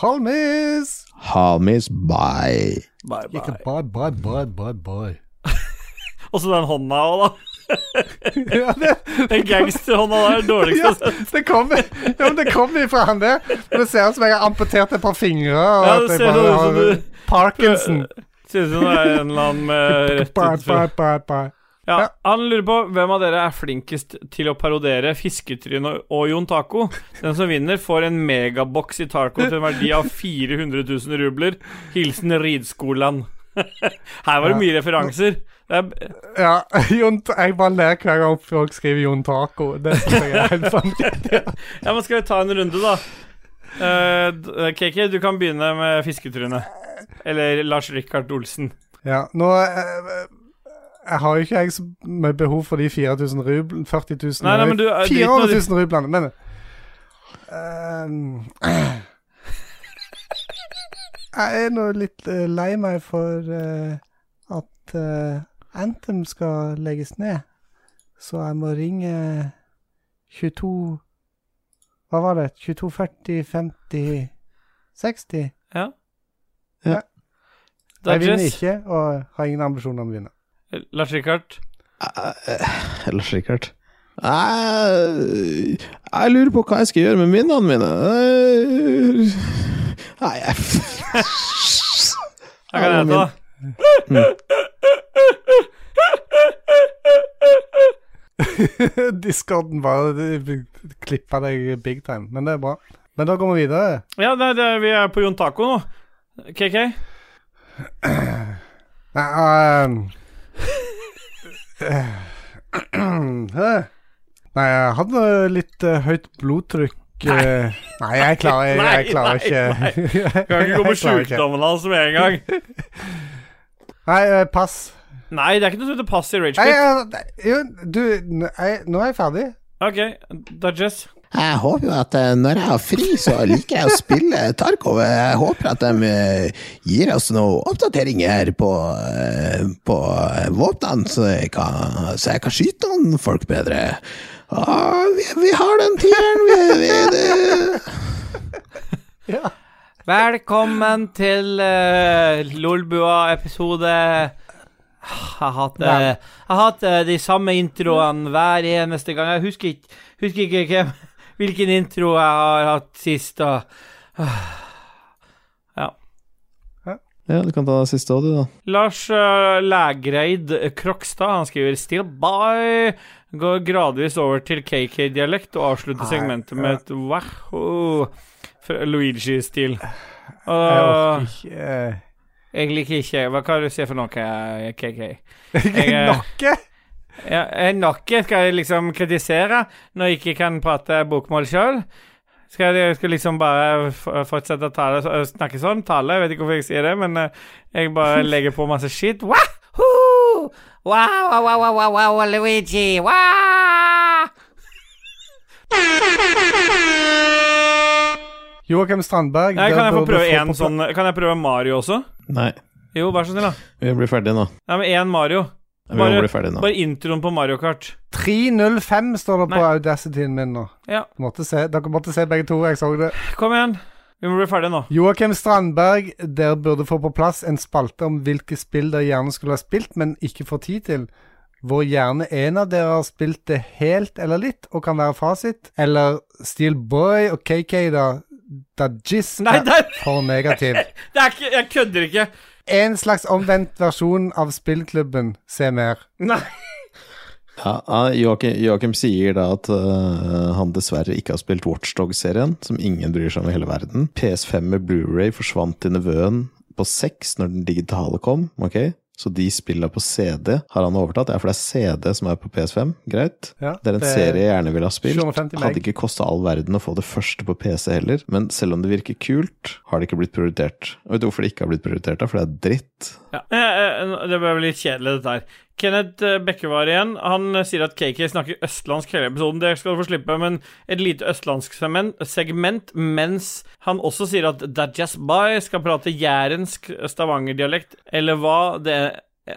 Holmis! Holmis, bye. Bye, Ikke bye. bye, bye, bye, bye, bye. Og så den hånda òg, da. ja, det, Den gangsterhånda der er det å ja, jeg har sett. det kommer ja, men det kommer ifra han der. Men det ser ut som jeg har amputert et par fingre. Og Ja, at det jeg ser bare har du- Parkinson. Ser ut som det er en eller annen med rett Bye, ut Ja, Han lurer på hvem av dere er flinkest til å parodere Fisketryne og Jon Taco. Den som vinner, får en megaboks i taco til en verdi av 400 000 rubler. Hilsen Ridskolan. Her var det mye referanser. Er, Ja, Jon, jeg bare ler hver gang folk skriver Jon Taco. Det synes jeg er helt vanvittig. ja, men Skal vi ta en runde, da? Eh, KK, du kan begynne med Fisketryne. Eller Lars Rikard Olsen. Ja, nå eh, Jeg har jo ikke jeg så mye behov for de 4000 rublene 40 000 Nei, nei, men du, eh, drit nå 400 i- 000 rublene, men ehm, Jeg er nå litt uh, lei meg for uh, at uh, Anthem skal legges ned. Så jeg må ringe 22 Hva var det? 22 40 50 60? Ja. Ja. Jeg vinner ikke, og har ingen ambisjoner om å vinne. Lars Rikard. Lars Rikard. Jeg, jeg lurer på hva jeg skal gjøre med minnene mine. Jeg- Nei, jeg Hva kan jeg ta. Discorden bare klippa deg big time, men det er bra. Men da går vi videre. Ja, det, det, vi er på Jon Taco nå. KK? Nei, eh, Nei, jeg hadde litt uh, høyt blodtrykk Nei. Nei, jeg klarer, jeg, Nei, jeg klarer nei, ikke Kan ikke gå på sjukdommen hans med en gang. Nei, eh, pass. Nei, det er ikke noe som heter pass i Rage Ragequit. eh, jo, du Nå er jeg ferdig. Ok, Dodges. Jeg håper jo at eh, når jeg har fri, så liker jeg å spille Tarkov. Jeg håper at de eh, gir oss noen oppdateringer på, eh, på våpnene, så jeg, kan, så jeg kan skyte noen folk bedre. Ah, vi, vi har den tieren, vi, vi det. Velkommen til uh, Lolbua-episode. Jeg eh, jeg hater de samme introene hver eneste gang. Jeg husker ikke, husker ikke hvem, hvilken intro jeg har hatt sist. Og, Ja, du kan ta det siste òg, du, da. Lars uh, Lægreid Krokstad han skriver 'Still by'. Går gradvis over til KK-dialekt og avslutter Nei, segmentet med et fra Luigi-stil. Eh, jeg liker ikke Hva kan du si for noe, KK? Jeg, eh, Noe? Ja, eh, noe skal jeg liksom kritisere når jeg ikke kan prate bokmål sjøl. Skal jeg skal liksom bare fortsette å tale, snakke sånn? Tale? Jeg vet ikke hvorfor jeg sier det, men eh, jeg bare legger på masse shit. Wahoo! Wow, wow, wow, wow, wow, wow, Luigi! Wow! Joakim Strandberg. Nei, kan jeg få prøve pla- sånn Kan jeg prøve Mario også? Nei, Jo, vær så snill, da. vi blir ferdige nå. Nei, men én Mario. Bare-. Bare introen på Mario Kart. 305 står det på Audacityen min nå. Ja, Måtte se, dere måtte se begge to, jeg så det. kom igjen. Vi må bli ferdige nå. Joakim Strandberg, dere burde få på plass en spalte om hvilke spill dere gjerne skulle ha spilt, men ikke får tid til. Hvor gjerne en av dere har spilt det helt eller litt, og kan være fasit. Eller Steelboy og KK, da. Da Jizz er for negativ. Det er ikke Jeg kødder ikke. En slags omvendt versjon av spillklubben. Se mer. Nei. Ja, Joakim, Joakim sier da at uh, han dessverre ikke har spilt Watchdog-serien, som ingen bryr seg om i hele verden. PS5 med Blu-ray forsvant til nevøen på 6 når den digitale kom, ok? Så de spillene på CD har han overtatt. Ja, for det er CD som er på PS5, greit. Ja, Det er en serie jeg gjerne ville ha spilt. 750 meg. Hadde ikke kosta all verden å få det første på PC heller, men selv om det virker kult, har det ikke blitt prioritert. Og vet du hvorfor det ikke har blitt prioritert? da? For det er dritt. Ja. eh, eh, Det ble vel litt kjedelig, dette her. Kenneth eh, Bekkevar igjen. Han eh, sier at KK snakker østlandsk hele episoden. Det skal du få slippe, men et lite østlandsk segment, segment mens han også sier at Dajas Bay skal prate jærensk Stavanger-dialekt, eller hva det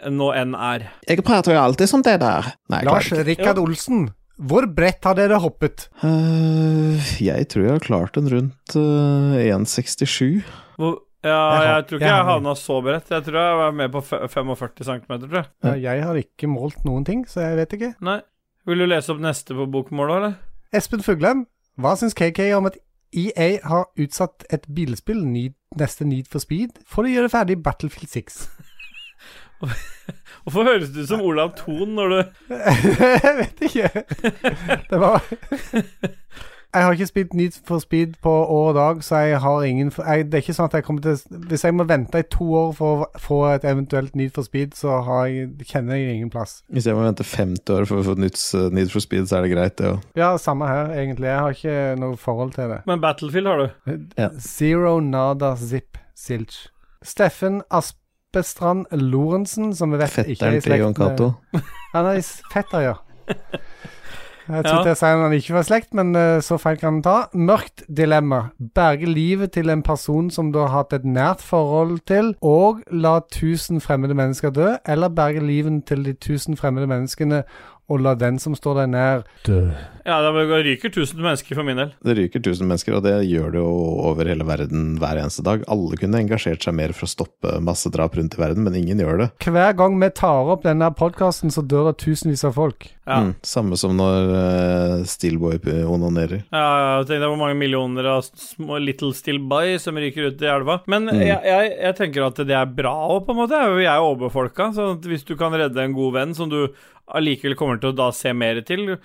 nå enn er. Jeg prater jo alltid som det der. Nei, Lars Rikard Olsen. Hvor bredt har dere hoppet? Uh, jeg tror jeg har klart den rundt uh, 1,67. Hvor, ja, Jeg tror ikke jeg jeg har- havna så bredt. Jeg tror jeg var med på 45 cm, tror jeg. Ja, Jeg har ikke målt noen ting, så jeg vet ikke. Nei. Vil du lese opp neste på bokmålet, eller? Espen Fuglem, hva syns KK om at EA har utsatt et bilspill, Need, neste Need for Speed, for å gjøre ferdig Battlefield 6? Hvorfor høres du ut som Olav Thon når du jeg vet ikke. Det var Jeg har ikke spilt Need for Speed på år og dag, så jeg har ingen jeg, Det er ikke sånn at jeg kommer til Hvis jeg må vente i to år for å få et eventuelt Need for Speed, så har jeg, kjenner jeg ingen plass. Hvis jeg må vente 50 år for å få et nytt Need for Speed, så er det greit, det òg. Ja, samme her, egentlig. Jeg har ikke noe forhold til det. Men Battlefield har du. Ja. Zero nada zip silch. Steffen Aspestrand Lorentzen, som vi vet ikke er Fetteren til Jon slekt Cato. Han er i fetter, ja. Jeg Ja. trodde jeg sa han ikke var slekt, men eh, så feil kan han ta. Mørkt dilemma. Berge livet til en person som du har hatt et nært forhold til, og la tusen fremmede mennesker dø, eller berge livet til de tusen fremmede menneskene og la den som står deg nær, dø. Ja, det ryker 1000 mennesker for min del. Det ryker 1000 mennesker, og det gjør det jo over hele verden hver eneste dag. Alle kunne engasjert seg mer for å stoppe massedrap rundt i verden, men ingen gjør det. Hver gang vi tar opp denne podkasten, så dør det tusenvis av folk. Ja. Mm, samme som når uh, Steelboy onanerer. Ja, jeg tenkte hvor mange millioner av små Little Steelboy som ryker ut i elva. Men Mm. jeg, jeg, jeg tenker at det er bra òg, på en måte. Vi er jo overbefolka. Så hvis du kan redde en god venn som du allikevel kommer til å da se mer til,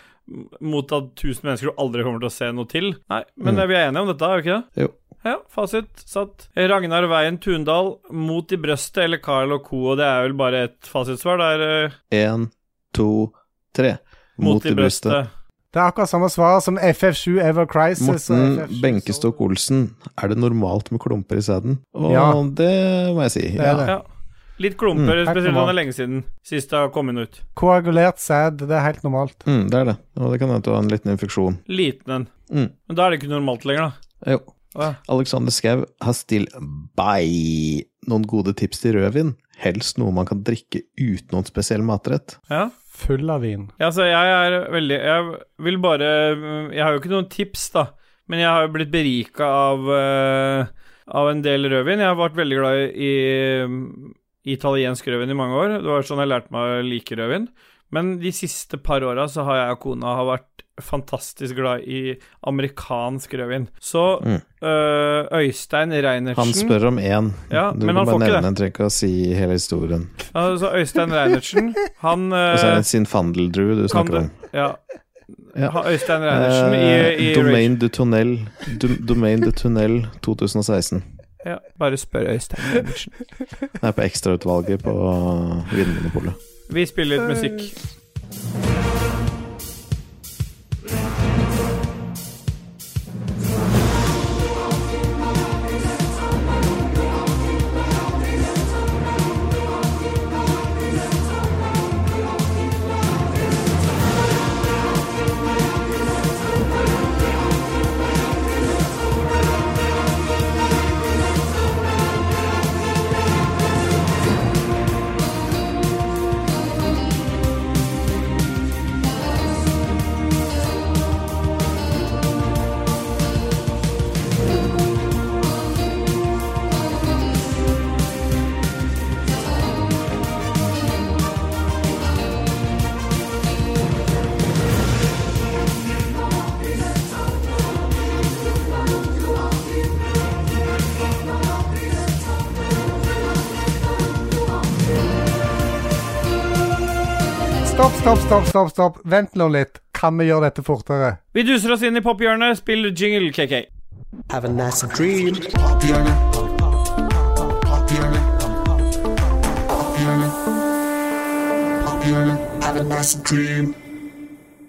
mot at 1000 mennesker du aldri kommer til å se noe til Nei, men Mm. vi er enige om dette, er vi ikke det? Jo. Ja, fasit satt. Ragnar Veien Tundal, Mot i brøstet eller Carl og co. Og det er vel bare et fasitsvar. Det er eh, Én, to, tre. Mot, i brøstet. Det er akkurat samme svar som FF7 Ever Crisis. Morten Benkestok Olsen, er det normalt med klumper i sæden? Og Ja. det må jeg si. Det er det. Ja. Litt klumper, Mm, spesielt når det er lenge siden sist det har kommet ut. Koagulert sæd, det er helt normalt. Mm, det er det. Og det kan hende du har en liten infeksjon. Liten en. Mm. Men da er det ikke normalt lenger, da. Jo. Ja. Alexander Skau har still by noen gode tips til rødvin. Helst noe man kan drikke uten noen spesiell matrett. ja. Full av vin. Ja, så jeg er veldig Jeg vil bare Jeg har jo ikke noen tips, da, men jeg har jo blitt berika av uh, Av en del rødvin. Jeg har vært veldig glad i, i italiensk rødvin i mange år. Det var sånn jeg lærte meg å like rødvin. Men de siste par åra så har jeg og kona har vært fantastisk glad i amerikansk rødvin. Så Mm. øh, Øystein Reinertsen Han spør om én. Ja, du men kan han bare nevne, trenger ikke å si hele historien. Altså, Øystein Reinertsen, han Og så er det det Sinfandeldrue du snakker du om. Ja. Ja. Øystein Reinertsen i, i Eh, Domain du Tunnel Domain du Tunnel 2016. Ja, bare spør Øystein Reinertsen. Det er på ekstrautvalget på Vinmonopolet. Vi spiller litt musikk. Stopp, stopp, stopp, stopp. Vent nå litt. Kan vi gjøre dette fortere? Vi duser oss inn i pophjørnet. Spill jingle, KK. Have a nice dream.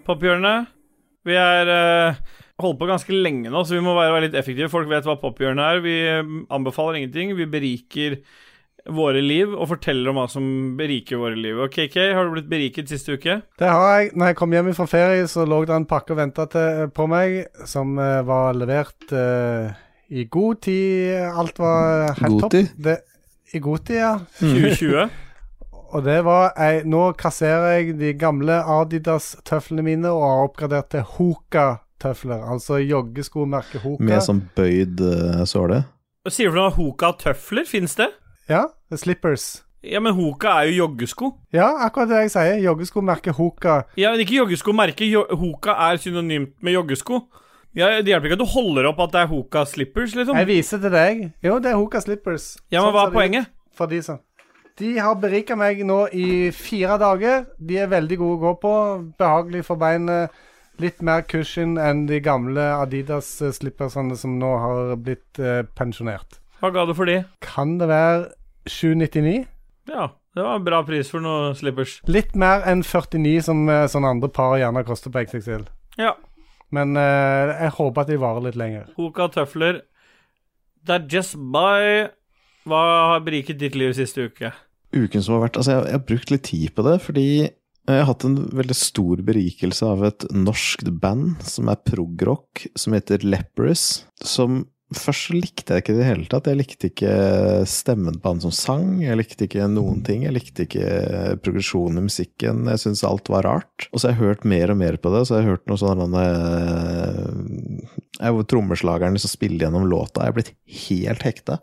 Pophjørnet. Vi er uh, holdt på ganske lenge nå, så vi må være, være litt effektive. Folk vet hva pophjørnet er. Vi øh, anbefaler ingenting. Vi beriker våre liv og forteller om hva som beriker våre liv. Og KK, har du blitt beriket siste uke? Det har jeg. Når jeg kom hjem fra ferie, så lå det en pakke og venta på meg, som eh, var levert uh, i god tid. Alt var helt God topp. tid? Det, I god tid, ja. 2020? Og det var ei Nå kasserer jeg de gamle Adidas-tøflene mine og har oppgradert til Hoka-tøfler. Altså joggeskomerket Hoka. Med sånn bøyd uh, såle. Sier du noe Hoka tøfler? Fins det? Ja, er slippers. Ja, men Hoka er jo joggesko. Ja, akkurat det jeg sier. Joggesko merker Hoka. Ja, men ikke joggesko. merker. jo Hoka er synonymt med joggesko. Ja, Det hjelper ikke at du holder opp at det er Hoka slippers, liksom. Jeg viser til deg. Jo, det er Hoka slippers. Ja, men Sånn hva er poenget? For de som De har berika meg nå i fire dager. De er veldig gode å gå på. Behagelig for beinet. Litt mer cushion enn de gamle Adidas-slippersene som nå har blitt eh, pensjonert. Hva ga du for de? Kan det være 799? Ja, det var en bra pris for noe slippers. Litt mer enn 49 som eh, sånne andre par gjerne koster på XXL. Ja. Men eh, jeg håper at de varer litt lenger. Hoka tøfler. er just by Hva har beriket ditt liv siste uke? Uken som har vært Altså, jeg, jeg har brukt litt tid på det, fordi jeg har hatt en veldig stor berikelse av et norsk band som er progrock, som heter Leprous. Som Først så likte jeg ikke det i det hele tatt. Jeg likte ikke stemmen på han som sang. Jeg likte ikke noen ting. Jeg likte ikke progresjonen i musikken. Jeg syntes alt var rart. Og så har jeg hørt mer og mer på det. Så har jeg hørt noe sånn hvor trommeslageren som spiller gjennom låta. Jeg er blitt helt hekta.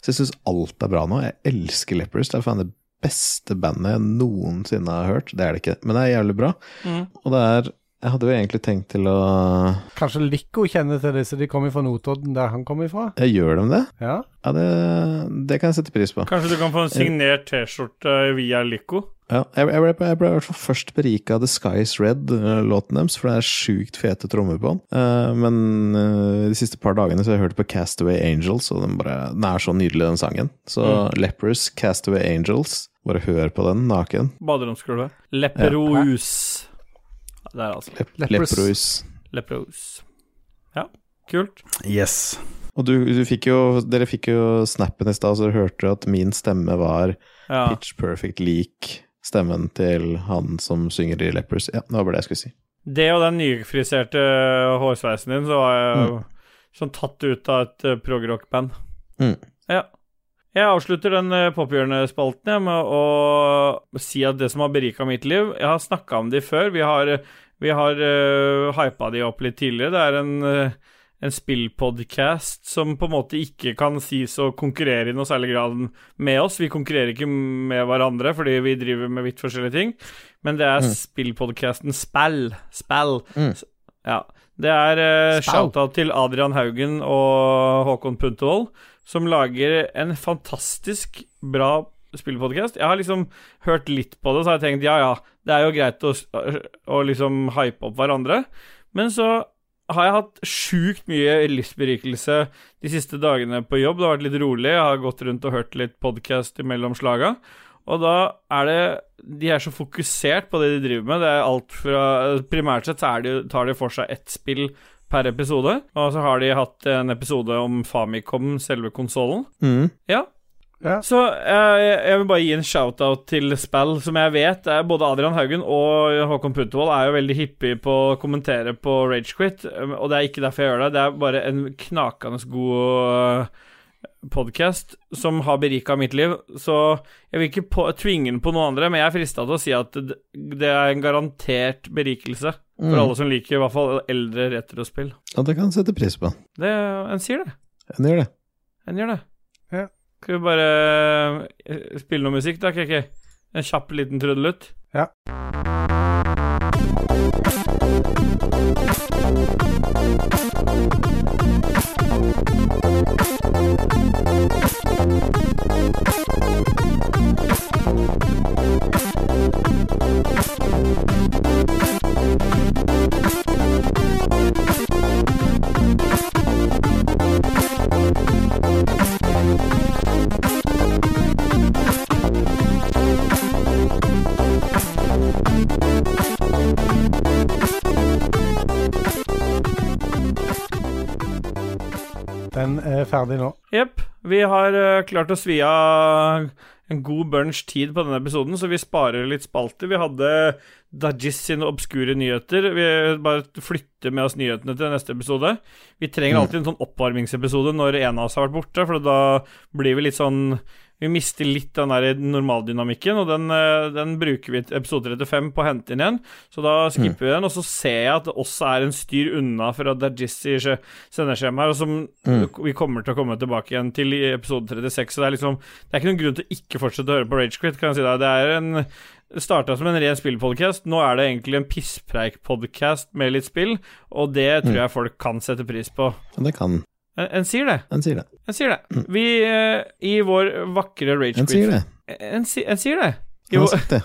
Så jeg syns alt er bra nå. Jeg elsker Leppers. Det er faen det beste bandet jeg noensinne har hørt. Det er det ikke, men det er jævlig bra. Mm. Og det er Jeg hadde jo egentlig tenkt til å Kanskje Lico kjenner til disse. De kommer fra Notodden, der han kommer ifra. Jeg gjør dem det? Ja. Ja, det, det kan jeg sette pris på. Kanskje du kan få en signert T-skjorte via Lico? Ja, jeg, ble, jeg ble i hvert fall først berika av The Sky's Red-låten deres, for det er sjukt fete trommer på den. Eh, men eh, de siste par dagene så har jeg hørt på Castaway Angels, og den, bare, den er så nydelig, den sangen. Så Lepers, Castaway Angels, bare hør på den naken. Baderomsgulvet. Leperous. Der, altså. Lep Leprous. Leprous. Lepros. Ja, kult. Yes. Og du, du fikk jo, dere fikk jo snappen i stad, så dere hørte at min stemme var Ja. pitch perfect lik stemmen til han som synger i Lepers. Ja, det var bare det jeg skulle si. Det og den nyfriserte hårsveisen din, så var jeg mm. sånn tatt ut av et uh, progrock-band. Mm. Ja. Jeg avslutter den uh, pophjørnespalten med å si at det som har berika mitt liv Jeg har snakka om de før. Vi har, vi har uh, hypa de opp litt tidligere. Det er en, uh, en spillpodcast som på en måte ikke kan sies å konkurrere i noe særlig grad med oss. Vi konkurrerer ikke med hverandre fordi vi driver med vidt forskjellige ting. Men det er spillpodcasten Spell. Spell. Mm. Ja. Det er uh, shout-out til Adrian Haugen og Håkon Puntervold, som lager en fantastisk bra spillpodcast. Jeg har liksom hørt litt på det, så har jeg tenkt ja, ja, det er jo greit å, å liksom hype opp hverandre. Men så har jeg hatt sjukt mye livsberikelse de siste dagene på jobb. Det har vært litt rolig. Jeg har gått rundt og hørt litt podkast imellom slaga. Og da er det De er så fokusert på det de driver med. Det er alt fra Primært sett så er de, tar de for seg ett spill per episode. Og så har de hatt en episode om Famicom, selve konsollen. Mm. Ja. Ja. Så eh, jeg vil bare gi en shout-out til spill som jeg vet er både Adrian Haugen og Håkon Puntervold er jo veldig hippie på å kommentere på Ragequit, um, og det er ikke derfor jeg gjør det. Det er bare en knakende god podkast som har berika mitt liv. Så jeg vil ikke på, tvinge den på noen andre, men jeg er frista til å si at det, det er en garantert berikelse for Mm. alle som liker i hvert fall eldre retrospill. Ja, det kan sette pris på. Det, en sier det. En gjør det. En gjør det. Ja. Skal vi bare eh, spille noe musikk, da, KK? En kjapp liten trudelutt? Ja. Den ferdig nå. Jepp. Vi har uh, klart å svi av en god bunch tid på denne episoden, så vi sparer litt spalter. Vi hadde Dajis sine obskure nyheter. Vi bare flytter med oss nyhetene til neste episode. Vi trenger alltid en sånn oppvarmingsepisode når en av oss har vært borte, for da blir vi litt sånn Vi mister litt den der normaldynamikken, og den, eh, den bruker vi til episode 35 på å hente inn igjen. Så da skipper vi den, og så ser jeg at det også er en styr unna fra Dajis i skje- sendeskjemaet, og som vi kommer til å komme tilbake igjen til i episode 36. Så det er liksom Det er ikke noen grunn til å ikke fortsette å høre på Ragequit, kan jeg si deg. Det er en starta som en ren spillpodcast. Nå er det egentlig en pisspreik-podkast med litt spill, og det tror jeg folk kan sette pris på. Ja, det kan En, en sier det. En sier det. En sier det. Vi eh, I vår vakre En Ragequit sier det. En, si, en sier det. I, Han har vår, sagt det.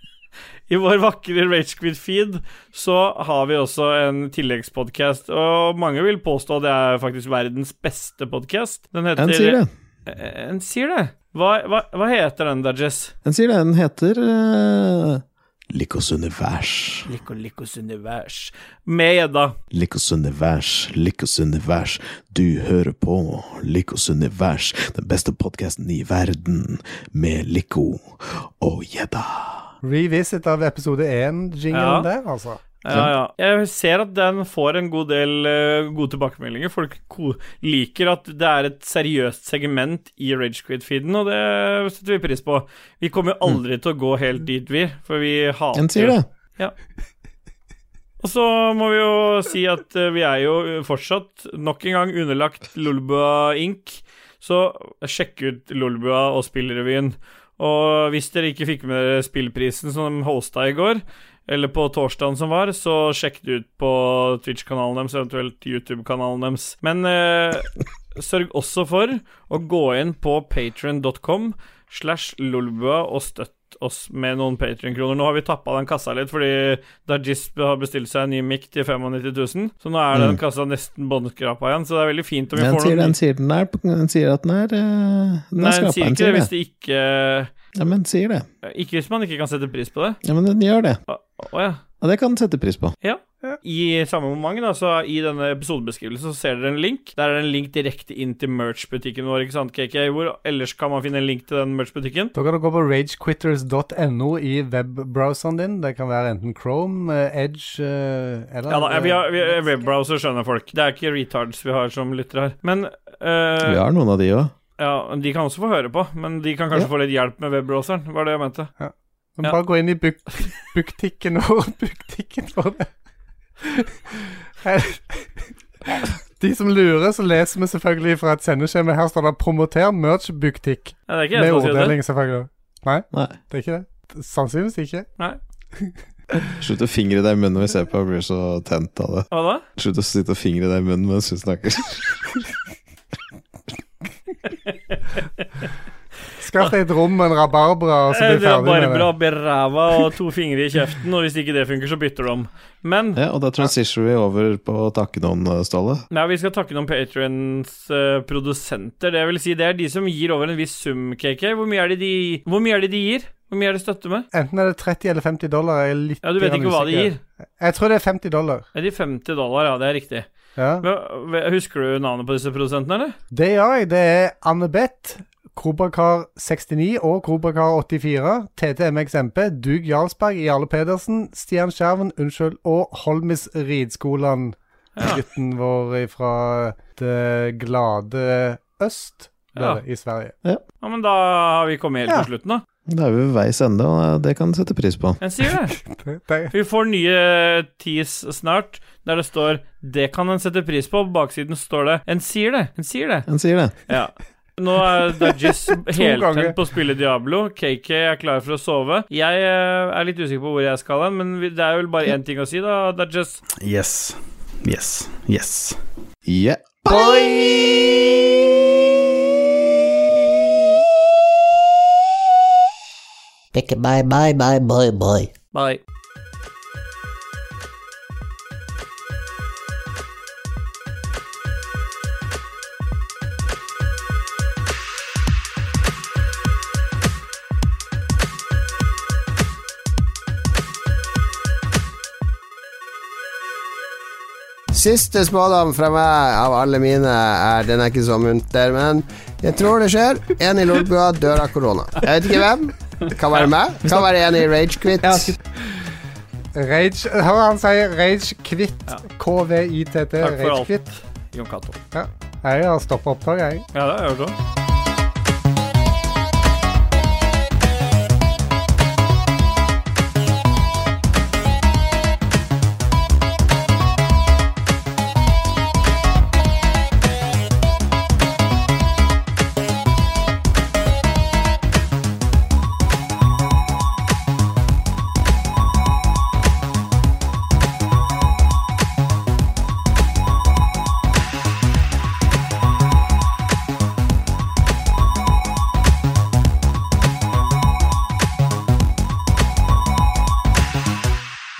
I vår vakre Ragequit-feed så har vi også en tilleggspodkast, og mange vil påstå det er faktisk verdens beste podkast. Den heter En sier det. Eh, En sier det. Hva, hva, hva heter den, Dajess? En sier det. Den heter uh, Likos univers. Liko, likos univers. Med gjedda. Likos univers, Likos univers. Du hører på Likos univers, den beste podkasten i verden, med Liko og gjedda. Revisit av episode 1-jinglen Ja. der, altså. Ja, ja. Jeg ser at den får en god del uh, gode tilbakemeldinger. Folk liker at det er et seriøst segment i Ragequid-feeden, og det setter vi pris på. Vi kommer jo aldri til å gå helt dit, vi, for vi hater En sier det. Og så må vi jo si at uh, vi er jo fortsatt nok en gang underlagt Lolbua Inc. Så sjekk ut Lolbua og Spillrevyen. Og hvis dere ikke fikk med dere spillprisen som de hosta i går, eller på torsdagen som var, så sjekk det ut på Twitch-kanalen deres, eventuelt YouTube-kanalen deres. Men eh, sørg også for å gå inn på patron.com slash lolbua og støtt oss med noen Patrion-kroner. Nå har vi tappa den kassa litt fordi Dajisp har bestilt seg en ny mic til 95 000, så nå er den kassa nesten båndskrapa igjen, så det er veldig fint om vi Den får sier, noen den sier den er Den sier at den er uh, Den Nei, den sier ikke det hvis det. ikke Ja, men sier det. Ikke hvis man ikke kan sette pris på det. Ja, men den gjør det. Å å ja. Ja, det kan sette pris på. Ja. I samme moment, altså, i denne episodebeskrivelsen, så ser dere en link. Der er det en link direkte inn til merch-butikken vår, ikke sant, KK? Hvor ellers kan man finne en link til den merch-butikken? Da kan du gå på ragequitters.no i webbrowseren din. Det kan være enten Chrome, eh, Edge eh, eller Ja da, vi har, vi har webbrowser, skjønner folk. Det er ikke retards vi har som lyttere her. Men eh, Vi har noen av de òg. ja, de kan også få høre på, men de kan kanskje Ja. få litt hjelp med webbrowseren, var det jeg mente. Men Ja. bare gå inn i buk buktikken og buktikken for det. De som lurer, så leser vi selvfølgelig fra et sendeskjema. Her står det 'promoter merch buktikk'. Ja, det er ikke jeg Med orddeling, selvfølgelig. Nei, Nei. det er ikke det. Sannsynligvis ikke. Slutt å fingre deg i munnen når vi ser på, og blir så tent av det. Hva da? Slutt å sitte og fingre deg i munnen mens vi snakker. Skaff deg et rom med en rabarbra, og så blir du er ferdig med det. Rabarbra i ræva og to fingre i kjeften, og hvis ikke det funker, så bytter du om. Men Ja, og da transitioner vi over på å takke noen, Ståle. Nei, vi skal takke noen Patrions produsenter. Det vil si, det er de som gir over en viss sum, KK. Hvor mye er det de, hvor mye er det de gir? Hvor mye er det støtte med? Enten er det 30 eller 50 dollar. Jeg er litt Ja, Du vet ikke hva de gir? Jeg tror det er 50 dollar. Er de 50 dollar? Ja, det er riktig. Ja. Husker du navnet på disse produsentene, eller? Det gjør jeg. Det er Anne-Beth, Kobrakar69 og Kobrakar84, TTMXMP, Dug Jarlsberg, Jarle Pedersen, Stian Skjerven, unnskyld, og Holmis Ridskolan. Ja. Gutten vår fra det glade øst, Ja. i Sverige. Ja, Men da har vi kommet helt Ja. til slutten, da. Da er vi ved veis ende, og det kan sette pris på. En sier det. Vi får nye teas snart, der det står 'Det kan en sette pris på'. På baksiden står det 'En sier det'. En sier det. En sier det. Ja. Nå er Dudgies heltent på å spille Diablo. KK er klar for å sove. Jeg eh, er litt usikker på hvor jeg skal hen, men det er vel bare én ting å si, da, Dudges. Yes. Yes. Yes. Yeah. Bye! bye, bye, bye, boy, boy. Bye. Siste spådom fra meg av alle mine er Den er ikke så munter, men jeg tror det skjer. En i Lolbua dør av korona. Jeg vet ikke hvem. Det kan være meg. Det kan være en i Ragequit. Rage Hør han sier Ragequit. Ja. KVITT. Takk for Rage alt. Quit. Jon Cato. Jeg har stoppa opptaket, jeg. Ja, det har jeg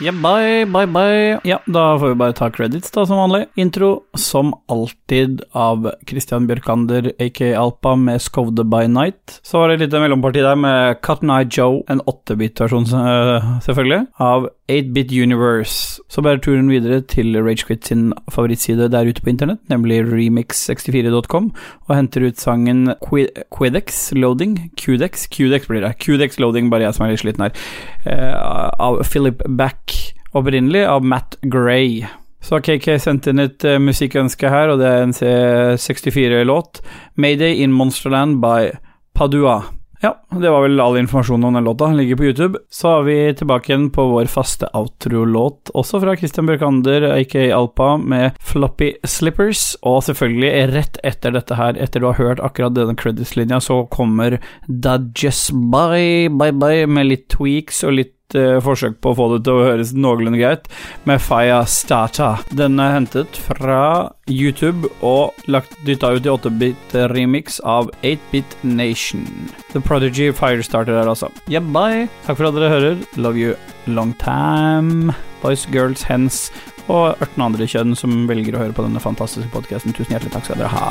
Ja, bye, bye, bye. Ja, da får vi bare ta credits, da, som vanlig. Intro, som alltid, av Christian Bjørkander, aka Alpa, med Skovde by Night. Så var det et lite mellomparti der med Cotton Eye Joe, en 8-bit-versjon, eh, selvfølgelig, av 8-Bit Universe. Så bærer turen videre til Ragequit sin favorittside der ute på internett, nemlig remix64.com, og henter ut sangen Quidex Loading, Qdex, Qdex blir det, Qdex Loading, bare jeg som er litt sliten her, av Philip Back, opprinnelig av Matt Gray. Så har KK sendt inn et uh, musikkønske her, og det er en C64-låt, Mayday in Monsterland by Padua. Ja, det var vel all informasjon om den låta. Ligger på YouTube. Så er vi tilbake igjen på vår faste outro-låt, også fra Christian Bjørkander, aka Alpa, med Floppy Slippers. Og selvfølgelig, rett etter dette her, etter du har hørt akkurat denne credits-linja, så kommer Dudges Bye Bye Bye med litt tweaks og litt forsøk på å få det til å høres noenlunde greit, med Stata. Den er hentet fra YouTube og lagt dytta ut i 8-bit remix av 8-Bit Nation. The Prodigy Firestarter er altså. Yeah, bye. Takk for at dere hører. Love you long time. Boys, girls, hens og 18 andre kjønn som velger å høre på denne fantastiske podkasten. Tusen hjertelig takk skal dere ha.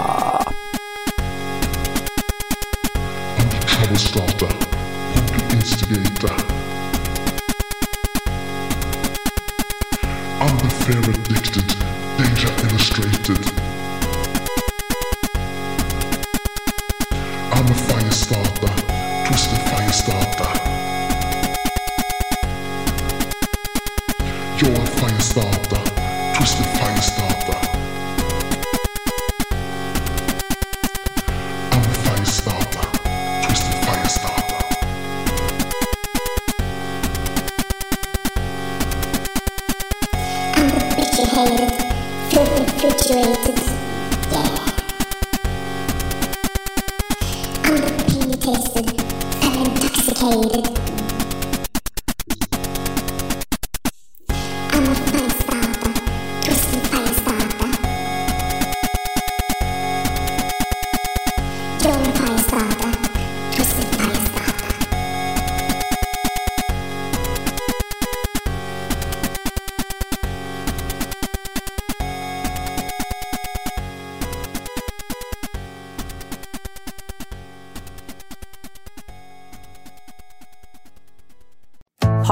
Firestarter. instigator. Fear addicted, danger illustrated.